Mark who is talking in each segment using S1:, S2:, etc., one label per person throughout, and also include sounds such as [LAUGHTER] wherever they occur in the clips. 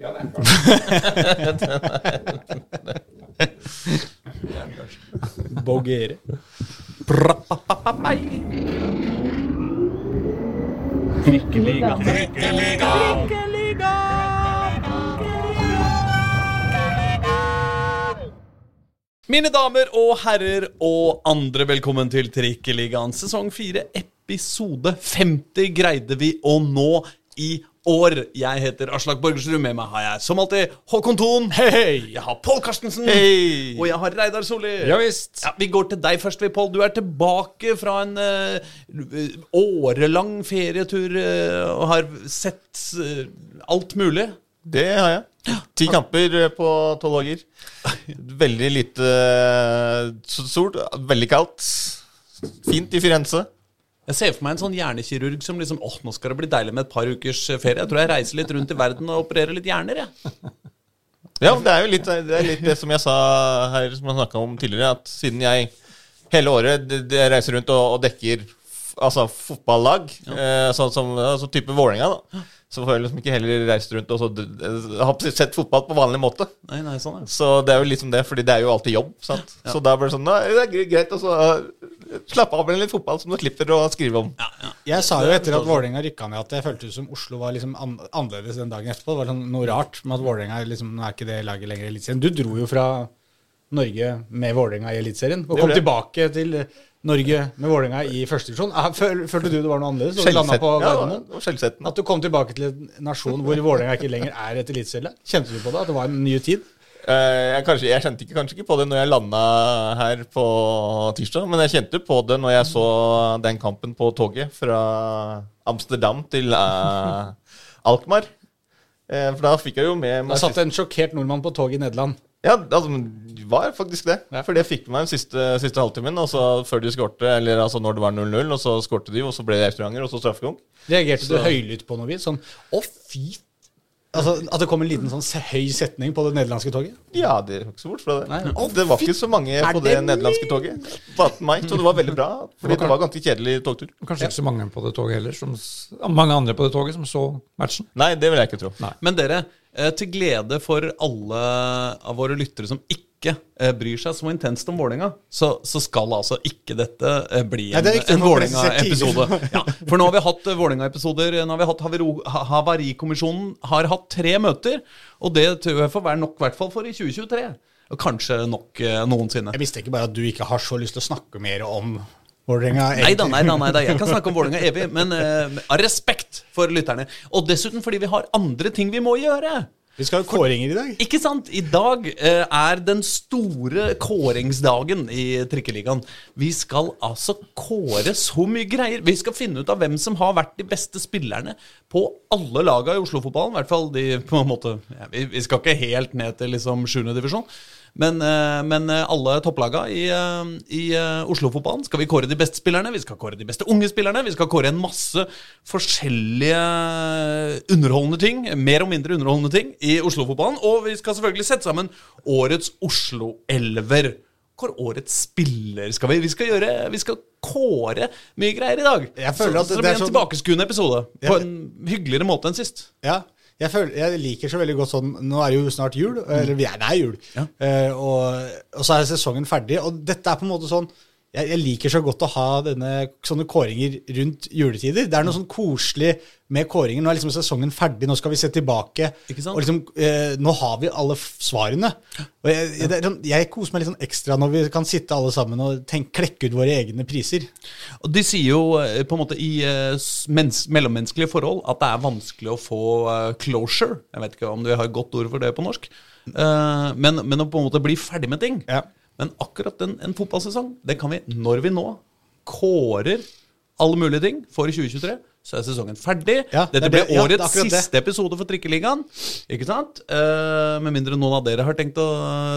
S1: Ja, det er klart.
S2: Bogere.
S3: Mine damer og herrer og andre, velkommen til Trikkeligaen. Sesong 4, episode 50 greide vi å nå i år. Jeg heter Aslak Borgersrud. Med meg har jeg som alltid Håkon Thon.
S2: Hei!
S3: Jeg har Pål Karstensen.
S2: Hei!
S3: Og jeg har Reidar Solli.
S2: Ja visst.
S3: Ja, vi går til deg først, vi, Pål. Du er tilbake fra en uh, årelang ferietur uh, og har sett uh, alt mulig.
S4: Det har jeg. Ti kamper på tolv dager. [LAUGHS] Veldig lite sol, veldig kaldt. Fint i Firenze.
S3: Jeg ser for meg en sånn hjernekirurg som liksom åh, nå skal det bli deilig med et par ukers eh, ferie. Jeg tror jeg reiser litt rundt i verden og opererer litt hjerner, jeg. [LAUGHS]
S4: Ja, det er jo litt det, er litt det som jeg sa her, som jeg snakka om tidligere, at siden jeg hele året d- d- reiser rundt og, og dekker altså fotballag, eh, sånn som altså type Vålerenga, da, så får jeg liksom ikke heller reist rundt og så sett fotball på vanlig måte.
S3: Nei, nei, sånn, ja.
S4: Så det er jo liksom det, fordi det er jo alltid jobb. sant? Så da blir det sånn Nei, det er greit og så, uh, slappe av med litt fotball som du slipper å skrive om.
S2: Jeg sa jo etter at Vålerenga rykka ned, at det føltes som Oslo var liksom an annerledes den dagen etterpå. Det var sånn noe rart med at Vålerenga liksom, nå er ikke det laget lenger i Eliteserien. Du dro jo fra Norge med Vålerenga i Eliteserien, og kom tilbake til Norge med Vålerenga i første divisjon. Følte du det var noe annerledes? du
S4: ja?
S2: At du kom tilbake til en nasjon hvor Vålerenga ikke lenger er et eliteserielag? Kjente du på det? At det var en ny tid?
S4: Eh, jeg, kanskje, jeg kjente ikke, kanskje ikke på det når jeg landa her på tirsdag, men jeg kjente på det når jeg så den kampen på toget fra Amsterdam til uh, Alkmaar. Eh, for da fikk jeg jo med
S2: Da satt en sjokkert nordmann på toget i Nederland.
S4: Ja, altså, det var faktisk det.
S2: Ja.
S4: For det fikk med meg den siste, siste halvtimen, og så før de skårte, eller altså når det var 0-0, og så skårte de, og så ble det restauranter, og så straffekonk.
S2: Reagerte
S4: Så-
S2: du høylytt på noe vis? Sånn Å, fy Altså, At det kom en liten sånn høy setning på det nederlandske toget?
S4: Ja, det var ikke så bort fra det.
S2: Nei.
S4: det var ikke så mange på det nederlandske toget. Bare meg, så det var veldig bra. Fordi det var ganske kjedelig togtur.
S1: Kanskje ikke så mange på det toget heller, som, mange andre på det toget som så matchen.
S4: Nei, det vil jeg ikke tro.
S3: Men dere, eh, til glede for alle av våre lyttere som ikke eh, bryr seg så intenst om Vålerenga, så, så skal altså ikke dette eh, bli en,
S2: viktig
S3: en Vålerenga-episode. [LAUGHS] Ja, for nå har vi hatt eh, Vålerenga-episoder. Nå har vi hatt Havero- Havarikommisjonen har hatt tre møter, og det tror jeg får være nok, i hvert fall for i 2023. Og kanskje nok noensinne.
S2: Jeg visste ikke bare at du ikke har så lyst til å snakke mer om Vålerenga.
S3: Nei nei nei da. Jeg kan snakke om Vålerenga evig, men [LAUGHS] av respekt for lytterne. Og dessuten fordi vi har andre ting vi må gjøre.
S2: Vi skal ha kåringer i dag.
S3: Ikke sant? I dag eh, er den store kåringsdagen i Trikkeligaen. Vi skal altså kåre så mye greier. Vi skal finne ut av hvem som har vært de beste spillerne på alle laga i Oslo-fotballen. I hvert fall de på en måte ja, vi, vi skal ikke helt ned til liksom 7. divisjon. Men, eh, men eh, alle topplaga i, eh, i Oslo-fotballen skal vi kåre de beste spillerne. Vi skal kåre de beste unge spillerne. Vi skal kåre en masse forskjellige underholdende ting, mer og mindre underholdende ting, i Oslo-fotballen. Og vi skal selvfølgelig sette sammen årets Oslo-elver. Hvor årets spiller skal vi? Vi skal gjøre Vi skal kåre mye greier i dag.
S2: Jeg føler
S3: så,
S2: at
S3: så det
S2: det
S3: blir en
S2: sånn-
S3: tilbakeskuende episode. På
S2: Ja.
S3: en hyggeligere måte enn sist.
S2: Ja. Jeg, føler, jeg liker så veldig godt sånn Nå er det jo snart jul. Eller vi er, det er jul. Eh, og, og så er sesongen ferdig. Og dette er på en måte sånn jeg, jeg liker så godt å ha denne, sånne kåringer rundt juletider. Det er noe sånn koselig med kåringer. Nå er liksom sesongen ferdig, nå skal vi se tilbake.
S3: Ikke sant?
S2: Og liksom, eh, nå har vi alle svarene. Og jeg, jeg, sånn- jeg koser meg litt sånn ekstra når vi kan sitte alle sammen og tenke, klekke ut våre egne priser.
S3: Og De sier jo eh, på en måte i eh, mens, mellommenneskelige forhold at det er vanskelig å få eh, closure. Jeg vet ikke om vi har et godt ord for det på norsk. Men, men å på en måte bli ferdig med ting.
S2: Ja.
S3: Men akkurat en, en fotballsesong, det kan vi når vi nå kårer alle mulige ting for 2023. Så er sesongen ferdig.
S2: Ja,
S3: Dette
S2: det,
S3: ble
S2: det- ja, det
S3: årets siste episode for Trikkeligaen. Ikke sant? Eh, med mindre noen av dere har tenkt å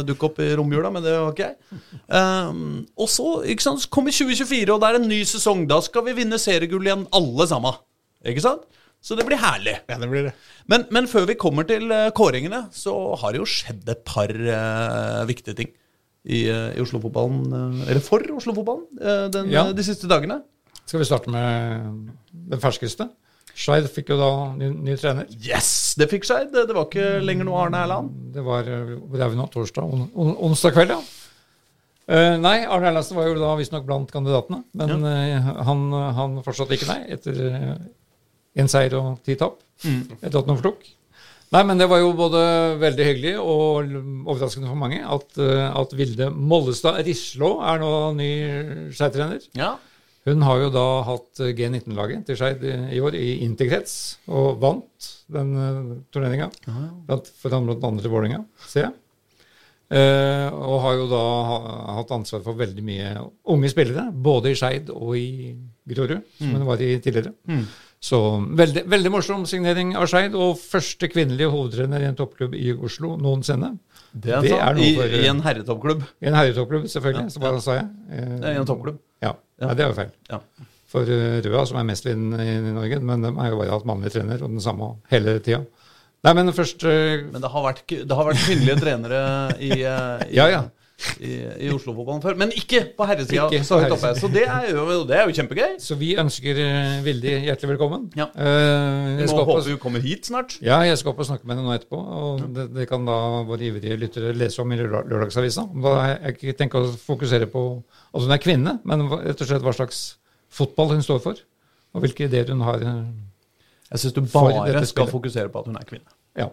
S3: dukke opp i romjula, men det har ikke jeg. Eh, og så ikke sant, så kommer 2024, og det er en ny sesong. Da skal vi vinne seriegull igjen, alle sammen. Ikke sant? Så det blir herlig.
S2: Ja, det blir det.
S3: Men, men før vi kommer til eh, kåringene, så har det jo skjedd et par uh, viktige ting i, eh, i Oslo-fotballen. eh, eller for Oslo-fotballen, eh,
S1: Ja.
S3: de siste dagene.
S1: Skal vi starte med den ferskeste? Skeid fikk jo da ny, ny trener.
S3: Yes! Det fikk Skeid. Det, var ikke lenger noe Arne Erland.
S1: Det var det er vi nå? Torsdag? On, on, onsdag kveld, ja. Uh, nei, Arne Erlandsen var jo da visstnok blant kandidatene. Men eh, han, han fortsatte ikke, nei, etter uh, en seier og ti tap. Etter at han overtok. Nei, men det var jo både veldig hyggelig og overraskende for mange at, eh, at Vilde Mollestad Rislå er nå ny Skeid-trener.
S3: Ja.
S1: Hun har jo da hatt eh, G19-laget til Skeid i år i interkrets, og vant den uh, turneringa. Blant, foran blant andre Vålerenga, ser jeg. Eh, og har jo da hatt ansvar for veldig mye unge spillere, både i Skeid og i Grorud, som hun var i tidligere. Så veldig, veldig morsom signering av Skeid, og første kvinnelige hovedtrener i en toppklubb i Oslo noensinne.
S3: Det er,
S1: Det er noe
S3: I,
S1: for-
S3: I en herretoppklubb.
S1: I en herretoppklubb, selvfølgelig. Så bare sa jeg. Eh,
S3: er en toppklubb.
S1: ja. ja, det er jo feil.
S3: Ja.
S1: For uh, Røa, som er mestvinnende i, i Norge, men de har jo bare hatt mannlig trener, og den samme hele tida. Nei, men først uh,
S3: Men det har vært, det har vært kvinnelige trenere i, eh, i,
S1: Ja, ja.
S3: I, i Oslo-fotballen før. Men ikke på herresida. Så, så det er, jo, det er jo kjempegøy.
S1: Så vi ønsker veldig hjertelig velkommen.
S3: Ja.
S1: Uh,
S3: må håpe du kommer hit snart.
S1: ja, jeg skal opp og snakke med henne nå etterpå, og det, det kan da våre ivrige lyttere lese om i Lørdag- Lørdagsavisa. Da jeg ikke tenkt å fokusere på at hun er kvinne, men rett og slett hva slags fotball hun står for, og hvilke ideer hun har. eh,
S3: Jeg syns du bare skal fokusere på at hun er kvinne.
S1: Ja.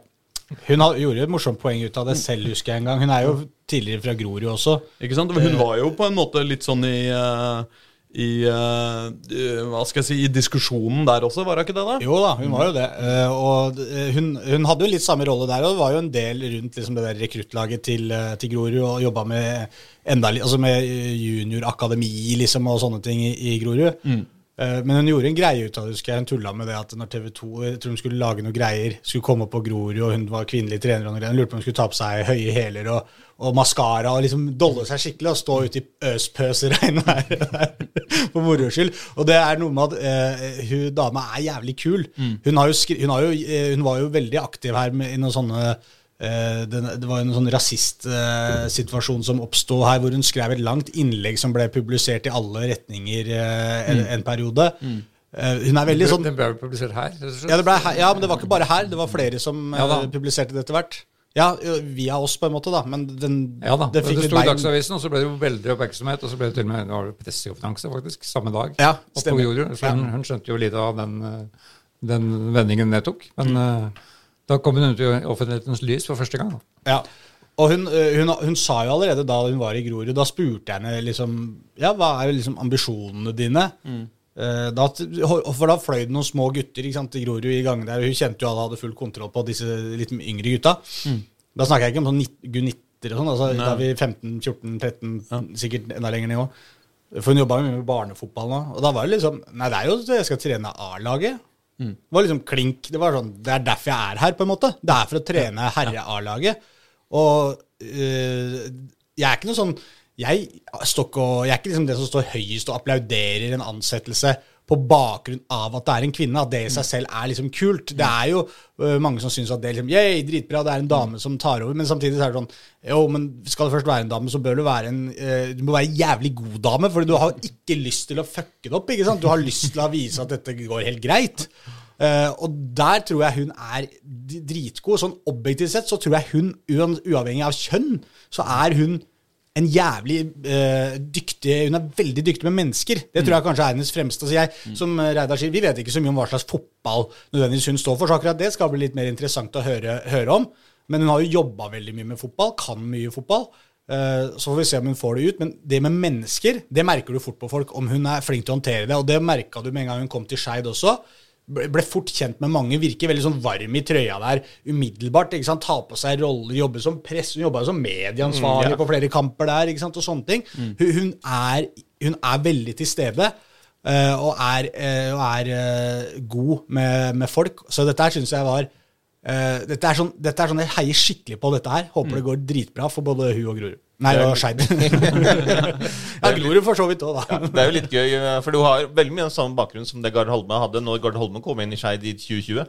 S2: Hun hadde, gjorde et morsomt poeng ut av det selv, husker jeg en gang. Hun er jo tidligere fra Grorud også.
S3: Ikke sant? Hun var jo på en måte litt sånn i eh, i, eh, eh, hva skal jeg si, i diskusjonen der også, var hun ikke det? da?
S2: Jo da, hun var jo det. Eh, og eh, hun, hun hadde jo litt samme rolle der, og var jo en del rundt liksom, det der rekruttlaget til, eh, til Grorud, og jobba med enda altså med juniorakademi liksom, og sånne ting i, i Grorud. Eh, Men hun gjorde en greie ut av det, husker jeg. Hun tulla med det at når TV 2 jeg tror hun skulle lage noe greier, skulle komme opp på Grorud, og hun var kvinnelig trener, og noe greier, hun lurte på om hun skulle ta på seg høye hæler og, og maskara og liksom dolle seg skikkelig og stå ute i øspøsregnet der, der [LAUGHS] for moro skyld. Og det er noe med at eh, hun dama er jævlig kul. Hun, har jo skri, hun, har jo, eh, hun var jo veldig aktiv her med, i noen sånne Eh, det, det var en sånn rasistsituasjon som oppsto her, hvor hun skrev et langt innlegg som ble publisert i alle retninger eh, en, en periode. Eh, hun er veldig sånn
S1: Den ble vel publisert her?
S2: ja, det ble, her- ja, men det var ikke bare her. Det var flere som
S1: Ja
S2: eh, publiserte det etter hvert. Ja, via oss, på en måte, da. Men den,
S1: Ja da,
S2: det fikk
S1: det sto i Dagsavisen, og så ble det jo veldig oppmerksomhet. Og så ble det til og med det pressekonferanse, faktisk, samme dag.
S2: Ja, stemmer.
S1: Hun, hun skjønte jo litt av den, eh, den vendingen det tok. Men eh, da kom hun ut i offentlighetens lys for første gang.
S2: Ja. Og hun, øh, hun, hun sa jo allerede da hun var i Grorud, da spurte jeg henne liksom Ja, hva er liksom ambisjonene dine? Mm. da, for da fløy det noen små gutter ikke sant, i Grorud i gangene der, og hun kjente jo alle hadde full kontroll på disse litt yngre gutta. Da snakker jeg ikke om sånn gunitter og sånn, altså, da er vi 15-14-13, sikkert enda lenger nivå. For hun jobba jo mye med barnefotball nå. Og da var det liksom Nei, det er jo jeg skal trene A-laget. Det var liksom klink. Det var sånn, det er derfor jeg er her, på en måte. Det er for å trene herre-A-laget. Og øh, jeg er ikke noe sånn jeg, og, jeg er ikke liksom det som står høyest og applauderer en ansettelse på bakgrunn av at det er en kvinne. At det i seg selv er liksom kult. Det er jo uh, mange som syns at det er liksom, yay, dritbra, det er en dame som tar over. Men samtidig så er det sånn Jo, men skal det først være en dame, så bør du være en uh, Du må være en jævlig god dame, for du har ikke lyst til å fucke det opp. ikke sant? Du har lyst til å vise at dette går helt greit. Uh, og der tror jeg hun er dritgod. Sånn objektivt sett så tror jeg hun, uavhengig av kjønn, så er hun en jævlig uh, dyktig Hun er veldig dyktig med mennesker. Det tror jeg kanskje er hennes fremste. Så jeg, som eh, Reidar sier, Vi vet ikke så mye om hva slags fotball nødvendigvis hun står for, så akkurat det skal bli litt mer interessant å høre, høre om. Men hun har jo jobba veldig mye med fotball, kan mye fotball. Eh, Så får vi se om hun får det ut. Men det med mennesker, det merker du fort på folk, om hun er flink til å håndtere det. Og det merka du med en gang hun kom til Skeid også. Ble fort kjent med mange, virker veldig sånn varm i trøya der umiddelbart. ikke sant, Ta på seg roller, jobbe som press, hun jobba som medieansvarlig på flere kamper der, ikke sant, og sånne ting. Hun, hun, er, hun er veldig til stede. eh, og er, eh, og er eh, god med, med folk. Så dette her syns jeg var dette, er sånn, dette er sånn Jeg heier skikkelig på dette her. Håper det går dritbra for både hun og Grorud. Nei, det var Skeid. [LAUGHS] [LAUGHS] ja, Grorud for så vidt òg, da.
S4: Det er jo litt gøy, eh, for du har veldig mye av den samme bakgrunnen som det Gard Holme hadde når Gard Holme kom inn i Skeid i 2020.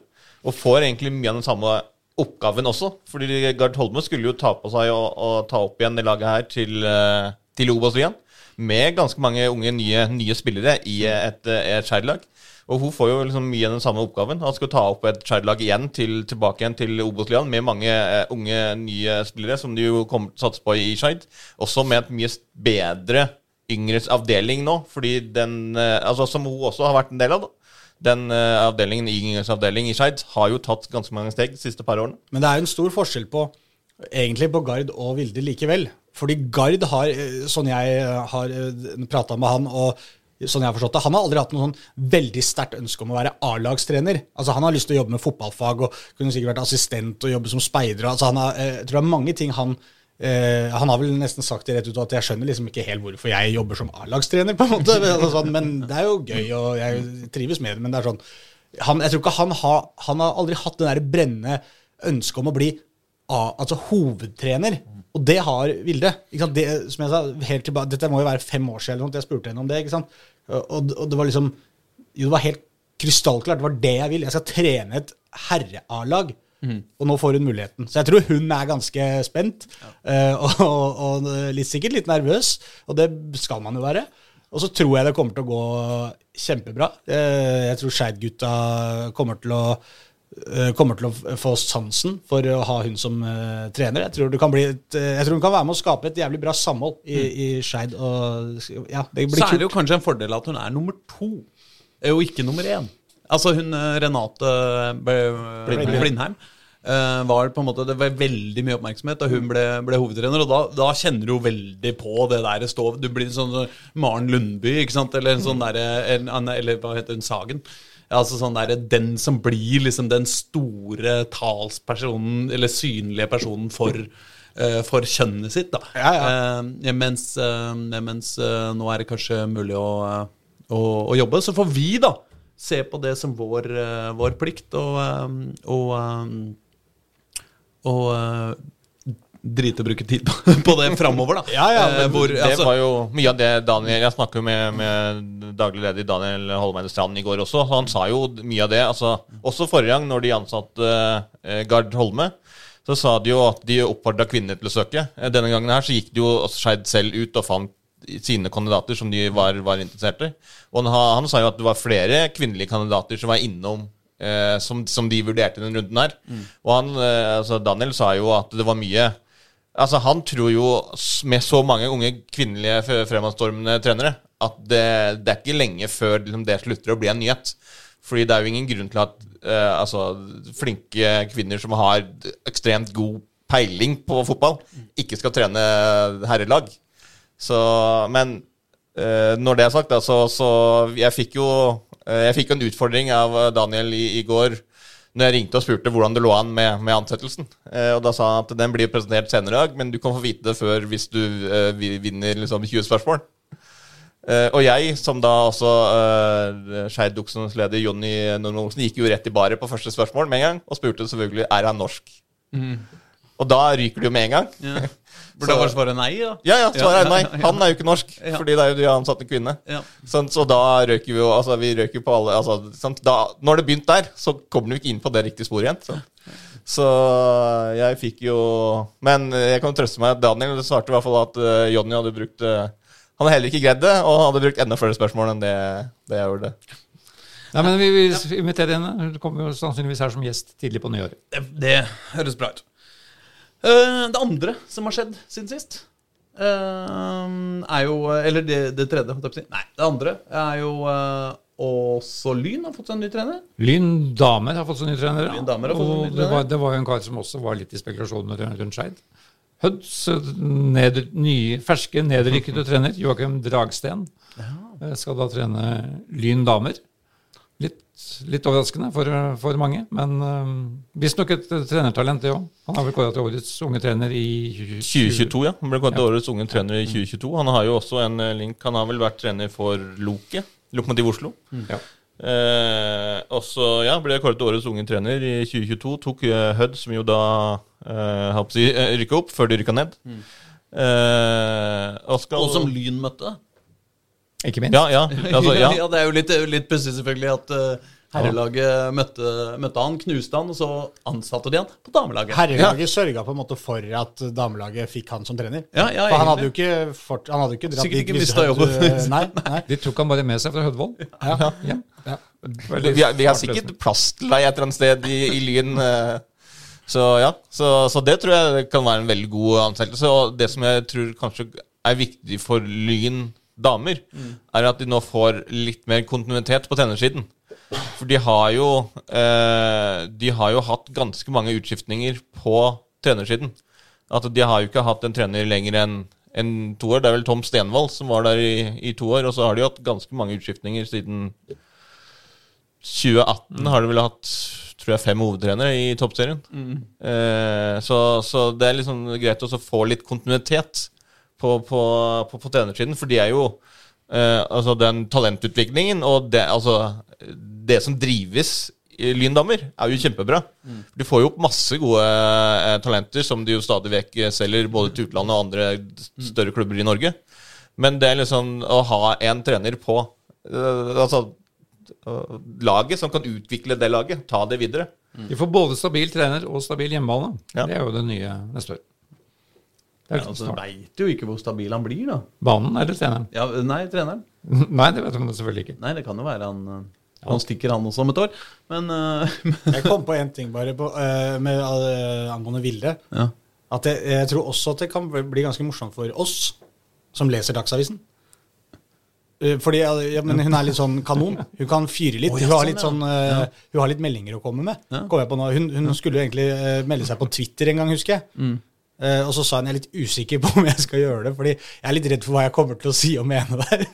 S4: Og får egentlig mye av den samme oppgaven også. Fordi Gard Holme skulle jo ta på seg å, å ta opp igjen det laget her til, eh, til Obos-ligaen. Med ganske mange unge, nye, nye spillere i et, eh, et Skeid-lag. Og hun får jo liksom mye av den samme oppgaven. Han skal ta opp et Skeid-lag igjen til, tilbake igjen til Obos-ligaen med mange uh, unge, nye spillere, som de jo kommer til å satse på i Skeid. Også med et mye bedre yngres avdeling nå, fordi den uh, altså Som hun også har vært en del av, da. Den uh, avdelingen, yngres avdeling i Skeid har jo tatt ganske mange steg de siste par årene.
S2: Men det er jo en stor forskjell på egentlig på Gard og Vilde likevel. Fordi Gard har, sånn jeg har prata med han, og sånn jeg har forstått det, han har aldri hatt noe sånn veldig sterkt ønske om å være A-lagstrener. Altså Han har lyst til å jobbe med fotballfag og kunne sikkert vært assistent og jobbe som speider. Altså han har, jeg tror det er mange ting han Eh, han har vel nesten sagt det rett ut at jeg skjønner liksom ikke helt hvorfor jeg jobber som A-lagstrener, på en måte. Men, sånn, men det er jo gøy, og jeg trives med det. Men det er sånn han, Jeg tror ikke han har Han har aldri hatt det der brennende ønsket om å bli altså hovedtrener. Og det har Vilde. Det, som jeg sa, helt tilbake, Dette må jo være fem år siden jeg spurte henne om det. ikke sant? Og, og det var liksom Jo, det var helt krystallklart. Det var det jeg vil. Jeg skal trene et herre-A-lag. Mm. Og nå får hun muligheten. Så jeg tror hun er ganske spent. Ja. Uh, [LAUGHS] og, og, og, litt, sikkert litt nervøs, og det skal man jo være. Og så tror jeg det kommer til å gå kjempebra. Uh, jeg tror Skeid-gutta kommer til å kommer til å få sansen for å ha hun som trener. Jeg tror, et, jeg tror, hun kan være med å skape et jævlig bra samhold i, mm. i Skeid. Ja,
S3: så er det jo kanskje en fordel at hun er nummer to, og ikke nummer én. Altså hun eh, Renate Blindheim. Blindheim. Uh, var på en måte, Det var veldig mye oppmerksomhet da hun ble, ble hovedtrener. Og da, da, kjenner du jo veldig på det der stå, Du blir sånn Maren Lundby, ikke sant? Eller en sånn derre Eller hva heter hun? Sagen. Altså sånn der, Den som blir liksom den store talspersonen, eller synlige personen for, uh, for kjønnet sitt. da
S2: ja, ja.
S3: Uh, Mens, mens nå er det kanskje mulig å, å, å jobbe. Så får vi, da se på det som vår, vår plikt, og, og, og drite å bruke tid på, [LAUGHS] på det framover, da.
S2: ja, ja,
S4: men, Hvor, det altså, var jo mye av det Daniel Jeg snakket jo med, med daglig leder Daniel Holmeide Strand i går også. Han sa jo mye av det. Altså, også forrige gang, når de ansatte eh, Gard Holme, så sa de jo at de oppfordra kvinner til å søke. Denne gangen her så gikk de jo Skeid selv ut og fant sine kandidater som de var, var interessert i. Og han, han, sa jo at det var flere kvinnelige kandidater som var innom eh, som, som, de vurderte i den runden her. Mm. Og han, eh, altså Daniel sa jo at det var mye Altså Han tror jo, med så mange unge kvinnelige fremadstormende trenere, at det, det, er ikke lenge før liksom, det slutter å bli en nyhet. Fordi det er jo ingen grunn til at eh, altså, flinke kvinner som har ekstremt god peiling på fotball, ikke skal trene herrelag. Så, men uh, når det er sagt, da, så, så jeg fikk jo uh, jeg fikk en utfordring av Daniel i, i, går når jeg ringte og spurte hvordan det lå an med, med ansettelsen. Eh, og Da sa han at den blir presentert senere i dag, men du kan få vite det før hvis du vinner liksom 20 spørsmål. og jeg, som da også eh, Skeid Duksens leder Jonny Normann Olsen, gikk jo rett i baret på første spørsmål med en gang og spurte selvfølgelig er han norsk. Mm. Og da ryker det jo med en gang. Ja.
S3: Burde bare svare nei, da?
S4: Ja, ja, svaret er nei. [LAUGHS] Han er jo ikke norsk, fordi det er jo de ansatte kvinne. Sånn, så da røyker vi jo altså, Vi røker på alle altså, sånn, Da, Når det begynte der, så kommer du ikke inn på det riktige sporet igjen. Så. så. jeg fikk jo Men jeg kan trøste meg Daniel svarte i hvert fall at uh, Jonny hadde brukt uh, Han hadde heller ikke greid det, og hadde brukt enda flere spørsmål enn det, det jeg gjorde.
S1: Ja, men Vi, vi inviterer henne. Hun kommer jo sannsynligvis her som gjest tidlig på nyåret.
S3: Det, det høres bra ut. Uh, det andre som har skjedd siden sist, uh, er jo Eller det, det tredje. Nei, det andre er jo uh, også Lyn har fått seg en ny trener.
S1: Lyn damer har fått seg en ny trener.
S3: Lyn damer har fått
S1: og
S3: en ny.
S1: Det var, det var jo en kar som også var litt i spekulasjoner rundt Skeid. Huds ned, nye, ferske nedrykkede trener, Joakim Dragsten, ja. skal da trene Lyn damer. Litt, overraskende for, for, mange, men um, visstnok et trenertalent, det òg. Han har vel kåret til årets unge trener i
S4: 2022. ja. Han ble kåret til ja. årets unge trener i 2022. Han har jo også en eh, link. Han har vel vært trener for Loke, Lokomotiv Oslo. Mm. Ja. Eh, også ja, ble kåret til årets unge trener i 2022. Tok uh, Hødd, som jo da eh, uh, rykka opp før de rykka ned. Mm.
S3: Eh, og, skal, og som Lyn møtte.
S1: Ikke minst.
S4: Ja, ja,
S3: altså, ja. [LAUGHS] ja det er jo litt, litt pussig selvfølgelig at, uh, Herrelaget møtte, møtte han, knuste han, og så ansatte de han på damelaget.
S2: Herrelaget sørga på en måte for at damelaget fikk han som trener.
S3: Ja, ja,
S2: For han hadde jo ikke, fort, han hadde jo ikke dratt
S3: Sikkert ikke
S2: mista
S3: jobben. [LAUGHS]
S2: Nei, nei.
S1: De tok han bare med seg fra Hødvoll.
S2: Ja.
S1: Ja.
S2: Ja.
S1: Veldig
S4: Vi, har- vi har sikkert plass til deg et eller annet sted i, i Lyn. eh, Så ja, så, så det tror jeg kan være en veldig god ansettelse. Og det som jeg tror kanskje er viktig for Lyn damer, er at de nå får litt mer kontinuitet på trenersiden. For de har jo eh, De har jo hatt ganske mange utskiftninger på trenersiden. At de har jo ikke hatt en trener lenger enn en to år. Det er vel Tom Stenvold som var der i, i to år. Og så har de hatt ganske mange utskiftninger siden 2018 har de vel hatt tror jeg, fem hovedtrenere i toppserien. Eh, så, så det er liksom greit å få litt kontinuitet på, på, på, på trenersiden, for de er jo eh, altså den talentutviklingen og det, altså, det som drives i Lyndamer, er jo kjempebra. De får jo opp masse gode eh, talenter som de jo stadig vekk selger både til utlandet og andre større klubber i Norge. Men det er liksom å ha en trener på eh, altså, laget som kan utvikle det laget, ta det videre.
S1: De får både stabil trener og stabil hjemmebane.
S4: Ja.
S1: Det er jo det nye neste år.
S3: Ja, altså. Veit jo ikke hvor stabil han blir, da.
S1: Banen eller treneren?
S3: Ja, nei, treneren. [LAUGHS]
S1: Nei, det vet man selvfølgelig ikke.
S3: Nei, det kan jo være han eh, Han stikker, han også, om et år. Men [LAUGHS] uh,
S2: Jeg kom på en ting bare på, uh, med, uh, angående Vilde.
S3: ja.
S2: At jeg, jeg tror også at det kan bli ganske morsomt for oss som leser Dagsavisen. Fordi ja, men Hun er litt sånn kanon. Hun kan fyre litt.
S3: Oh, ja,
S2: hun, har
S3: sånn,
S2: litt
S3: ja.
S2: sånn, hun har litt meldinger å komme med.
S3: Ja.
S2: Jeg på nå. Hun, hun skulle jo egentlig melde seg på Twitter en gang, husker jeg.
S3: Mm.
S2: Eh, og så sa hun jeg er litt usikker på om jeg skal gjøre det, fordi jeg er litt redd for hva jeg kommer til å si og mene der.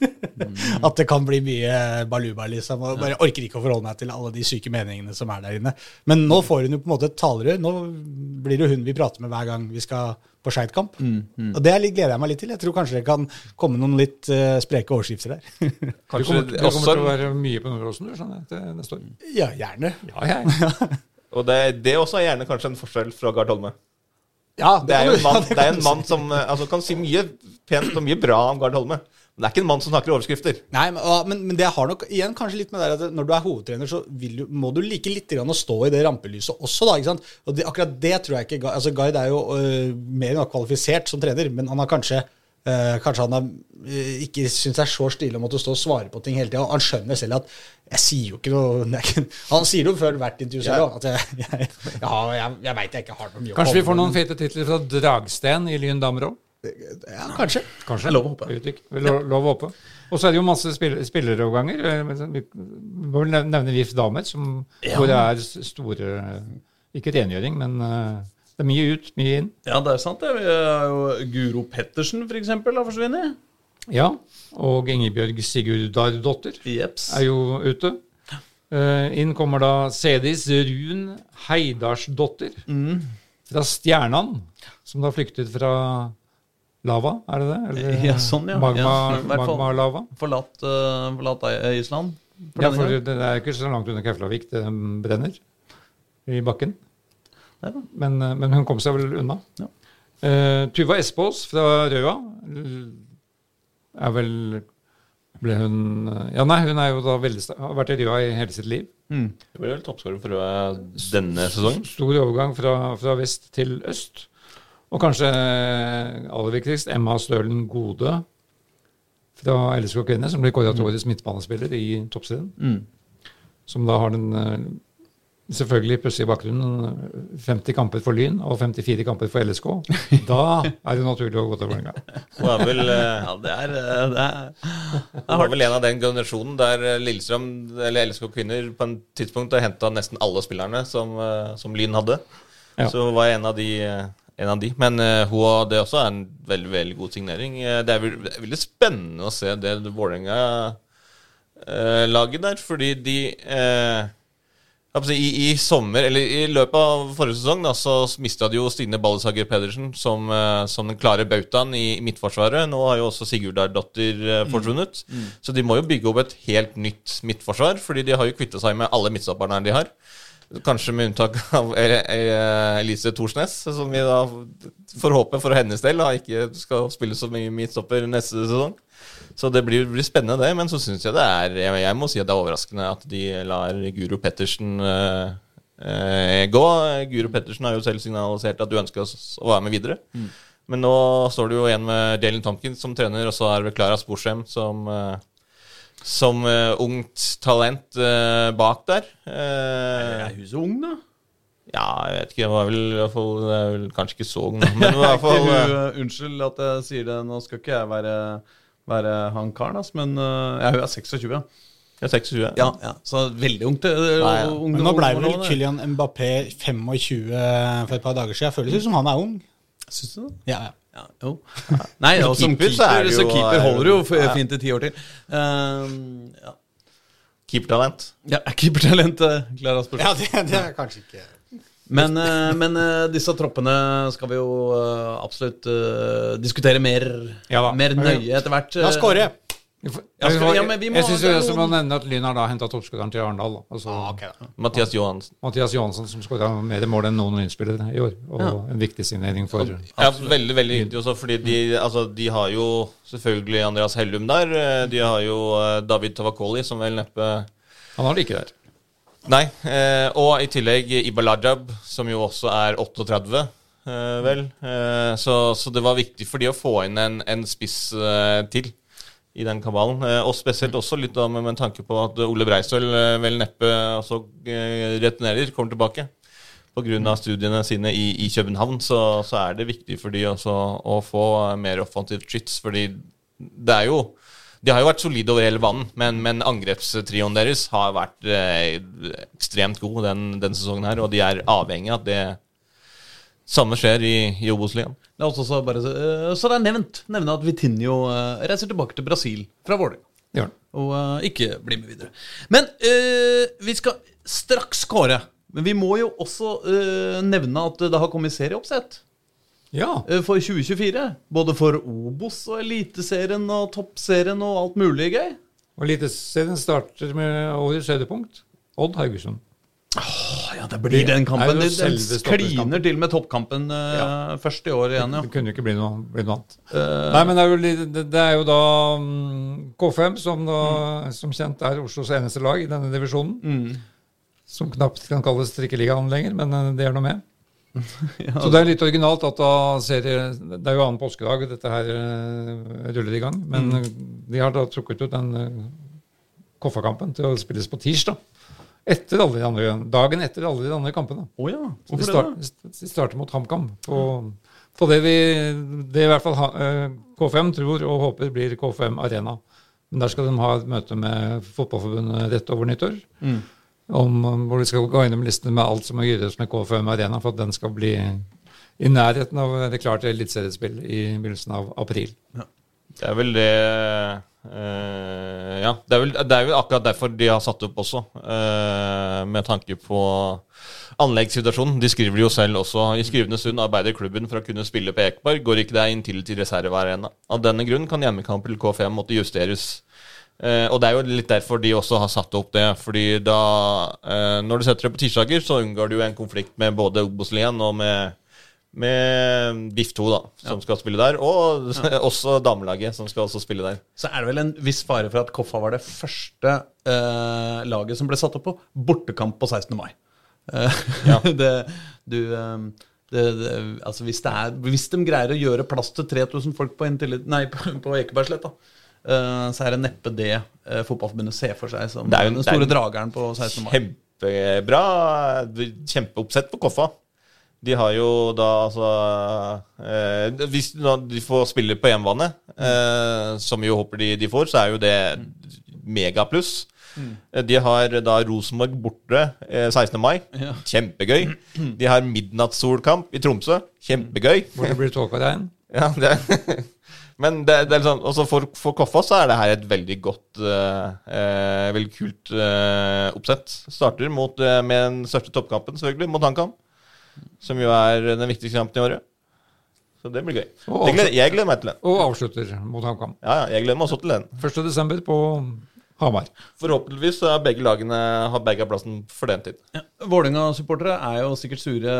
S2: At det kan bli mye baluba, liksom. Og bare orker ikke å forholde meg til alle de syke meningene som er der inne. Men nå får hun jo på en måte et talerør. Nå blir det hun vi prater med hver gang vi skal på Skeidkamp. Og det er gleder jeg meg litt til. Jeg tror kanskje det kan komme noen litt eh, spreke overskrifter der. [LAUGHS]
S4: Kanskje
S1: kommer, du kommer til å være mye på Nordåsen du, skjønner jeg, til neste år.
S2: ja, gjerne.
S1: Ja, jeg. [LAUGHS]
S4: Og det, det også er gjerne kanskje en forskjell fra Gard Holme.
S2: Ja,
S4: Det er jo en mann,
S2: ja, det
S4: det er en mann [LAUGHS] som eh, altså, kan si mye pent og mye bra om Gard Holme. Men det er ikke en mann som snakker overskrifter.
S2: Nei, men, men, det har nok igjen kanskje litt med det at når du er hovedtrener, så du, må du like litt grann å stå i det rampelyset også, da. ikke sant? Og det, akkurat det tror jeg ikke altså Gard er jo uh, mer enn nok kvalifisert som trener, men han har kanskje øh, Kanskje han har, øh, ikke syns det er så stilig å måtte stå og svare på ting hele tida. Han skjønner selv at jeg sier jo ikke noe [LAUGHS] er ikke, Han sier det jo før hvert intervju selv
S4: Ja.
S2: at jeg, [LAUGHS] jeg, ja, jeg, jeg veit jeg ikke har noe mye å
S1: Kanskje vi får noen fete titler fra Dragsten i Lyn damer òg?
S2: Ja, kanskje.
S1: Kanskje.
S3: Lov å håpe.
S1: Lov, lov å håpe. Og så er det jo masse spill, spilleroverganger. Eh, Vi må vel nevne VIF damer, som, hvor det er store Ikke rengjøring, men eh, det er mye ut, mye inn.
S3: ja, det er sant. det. Vi har jo Guro Pettersen, for eksempel, har forsvunnet.
S1: Ja. Og Ingebjørg Sigurdardottir
S3: Jeps.
S1: er jo ute. Eh, inn kommer da Sedis Run Heidarsdottir fra Stjernan, som da flyktet fra lava, er det det? Eller
S3: Ja, sånn, ja.
S1: magma-lava?
S3: Forlatt, uh, forlatt Island. for
S1: Ja, for det er ikke så langt under Keflavik det brenner i bakken. Men, eh, men hun kom seg vel unna.
S3: Ja.
S1: Uh, Tuva Espås fra Røa er vel ble hun eh, Ja, nei, hun er jo da veldig har vært i Røa i hele sitt liv.
S3: Mm.
S4: Det ble vel toppskårer for Røa denne sesongen.
S1: Stor overgang fra, fra vest til øst. Og kanskje aller viktigst Emma Stølen Gode fra LSK Kvinner, som ble kåret til årets midtbanespiller i toppserien.
S3: Mm.
S1: Som da har den eh, plutselig i bakgrunnen eh, 50 kamper for Lyn og 54 kamper for LSK. Da er det naturlig å gå til Vålerenga.
S4: Hun er vel, eh,
S3: Ja, det er, eh, det er
S4: var vel en av den generasjonen der eh, Lillestrøm, eller LSK Kvinner, på en tidspunkt har henta nesten alle spillerne som, som Lyn hadde.
S1: Ja.
S4: Så hun var en av de. En av de. Men hun, det også er en veldig veldig god signering. Det er det er veldig spennende å se det Vålerenga-laget der, fordi de eh, i, I sommer, eller i løpet av forrige sesong, da, så mista de jo Stine Ballesager Pedersen som, eh, som den klare bautaen i, midtforsvaret. Nå har jo også Sigurdardottir Mm. forsvunnet. Så de må jo bygge opp et helt nytt midtforsvar, fordi de har jo kvitta seg med alle midtstopperne de har. Kanskje med unntak av eh, eh, Elise Thorsnes, som vi da får håpe for hennes del da, ikke skal spille så mye midtstopper neste sesong. Så det blir, blir spennende, det. Men så syns jeg det er jeg, jeg må si at det er overraskende at de lar Guro Pettersen uh, uh, gå. Guro Pettersen har jo selv signalisert at du ønsker å være med videre. Men nå står det jo igjen med Jalen Tompkins som trener, og så er det Klara Sporsem som uh, som ungt talent bak der.
S3: Er hun så ung, da?
S4: ja, jeg vet ikke. Jeg var vel i hvert fall det er vel Kanskje ikke så ung, [LAUGHS] men i hvert fall
S3: unnskyld at jeg sier det, nå skal ikke jeg være, være han karen, ass, men uh, ja, hun er 26. Ja.
S4: jeg er 26.
S3: Ja, ja, så veldig ungt. uh,
S4: ja.
S3: ung-
S2: nå ble vel Kylian Mbappé 25 for et par dager siden. Jeg føler ut som han er ung.
S3: Syns du det?
S2: Ja, ja.
S3: Ja, jo. Nei, og som
S4: keeper så er det
S3: så keeper holder jo
S4: Ja.
S3: fint i ti år til. Um, ja.
S4: Keepertalent.
S3: ja, [LAUGHS] keepertalentet, Klara Spørsmål.
S2: ja det, det er kanskje ikke
S3: Men, eh, men eh, disse troppene skal vi jo eh, absolutt diskutere mer,
S1: Ja da.
S3: mer nøye etter hvert.
S2: La oss skåre!
S1: Ja,
S3: ja, men vi må-
S1: jeg syns også
S3: noen-
S1: må nevne at Lyn har da henta toppskudderen til Arendal. Altså,
S2: Ah, okay.
S4: Mathias Johansen.
S1: Mathias Johansen som skåra mer mål enn noen Lyn-spillere i år. Og
S3: Ja.
S1: en viktig signering for
S4: Ja, veldig veldig viktig også, fordi de, altså, de har jo selvfølgelig Andreas Hellum der. De har jo David Tavakoli, som vel neppe
S1: Han har det ikke der.
S4: Nei. Eh, og i tillegg Ibalajab, som jo også er 38, eh, vel. Eh, så, så det var viktig for de å få inn en, en spiss eh, til i den kabalen. Eh, og spesielt også litt da med, med tanke på at Ole Breistøl eh, vel neppe også eh, returnerer, kommer tilbake. Pga. studiene sine i, i København så, så er det viktig for de også å få mer offensivt skyts, fordi det er jo de har jo vært solide over hele banen, men, men angrepstrioen deres har vært eh, ekstremt god den, denne sesongen her, og de er avhengig av at det samme skjer i, i Obos-ligaen.
S3: La oss også bare, eh, så det er nevnt nevne at Vitinho uh, reiser tilbake til Brasil fra Vålerenga.
S1: Ja.
S3: Og uh, ikke blir med videre. Men eh, vi skal straks kåre. Men vi må jo også nevne at det har kommet serieoppsett
S1: Ja.
S3: eh, for 2024. Både for Obos og Eliteserien og Toppserien og alt mulig gøy.
S1: Og Eliteserien starter med årets høydepunkt. Odd Haugesund.
S3: Oh, ja, det blir den kampen.
S1: Det,
S3: Den, kliner til med toppkampen eh, først i år igjen, ja.
S1: Det kunne jo ikke bli noe, bli noe annet.
S3: Uh,
S1: Nei, men det er jo, det, det er jo da um, K5, som, da, som kjent er Oslos eneste lag i denne divisjonen.
S3: mm.
S1: Som knapt kan kalles trikkeligaen lenger, men det er noe med. [LAUGHS] Så det er litt originalt at da serie Det er jo annen påskedag dette her eh, ruller i gang. Men
S3: Mm.
S1: eh, de har da trukket ut den kofferkampen til å spilles på tirsdag. Etter alle de andre, dagen etter alle de andre kampene.
S3: Oh ja.
S1: Så de,
S3: Hvorfor det?
S1: da? de starter mot HamKam på, på det vi det i hvert fall eh, K5 tror og håper blir K5 Arena. Men der skal de ha et møte med Fotballforbundet rett over nyttår.
S3: Mm.
S1: Om, hvor de skal gå gjennom listene med alt som må gjøres med K5 Arena for at den skal bli i nærheten av å være klar eliteseriespill i begynnelsen av april.
S4: Det er vel det eh, Ja, det er, vel, det er jo akkurat derfor de har satt opp også, eh, med tanke på anleggssituasjonen. De skriver jo selv også i skrivende stund arbeider klubben for å kunne spille på Ekeberg. Går ikke det inn til reservearena. Av denne grunn kan hjemmekamp til K5 måtte justeres. Eh, og det er jo litt derfor de også har satt opp det. Fordi da eh, Når du setter det på tirsdager, så unngår du en konflikt med både Obos-Lien og med med BIF 2, da, som skal spille der. Og [LAUGHS] også damelaget, som skal også spille der.
S3: Så er det vel en viss fare for at Koffa var det første eh, laget som ble satt opp på bortekamp på 16. mai. Eh,
S4: Ja. [LAUGHS]
S3: det, du, eh, det, det, altså hvis, det er, hvis de greier å gjøre plass til 3000 folk på, nei, [LAUGHS] på, på Ekebergsletta, eh, så er det neppe det eh, Fotballforbundet ser for seg som
S4: Det er jo-
S3: den
S4: det er
S3: store drageren på 16. mai.
S4: Kjempebra. Kjempeoppsett på Koffa. De har jo da altså eh, Hvis da de får spille på hjemmebane, eh, som vi jo håper de, de får, så er jo det megapluss. Mm. De har da Rosenborg borte eh, 16. mai.
S3: Ja.
S4: Kjempegøy. De har midnattssolkamp i Tromsø. Kjempegøy.
S1: Hvor det blir tåkeregn.
S4: Ja, det [LAUGHS] Men det, det er liksom, også for, for Koffa så er det her et veldig godt, eh, eh, veldig kult eh, oppsett. Starter mot, eh, med den største toppkampen, selvfølgelig, mot HamKam. Som jo er den viktigste kampen i året. Så det blir gøy.
S1: Og
S4: Jeg gleder, jeg gleder meg til den.
S1: Og avslutter mot HamKam.
S4: Ja, ja, jeg gleder meg også til den.
S1: 1. desember på Hamar.
S4: Forhåpentligvis så er begge lagene har begge plassen for den tid.
S3: Ja. Vålerenga-supportere er jo sikkert sure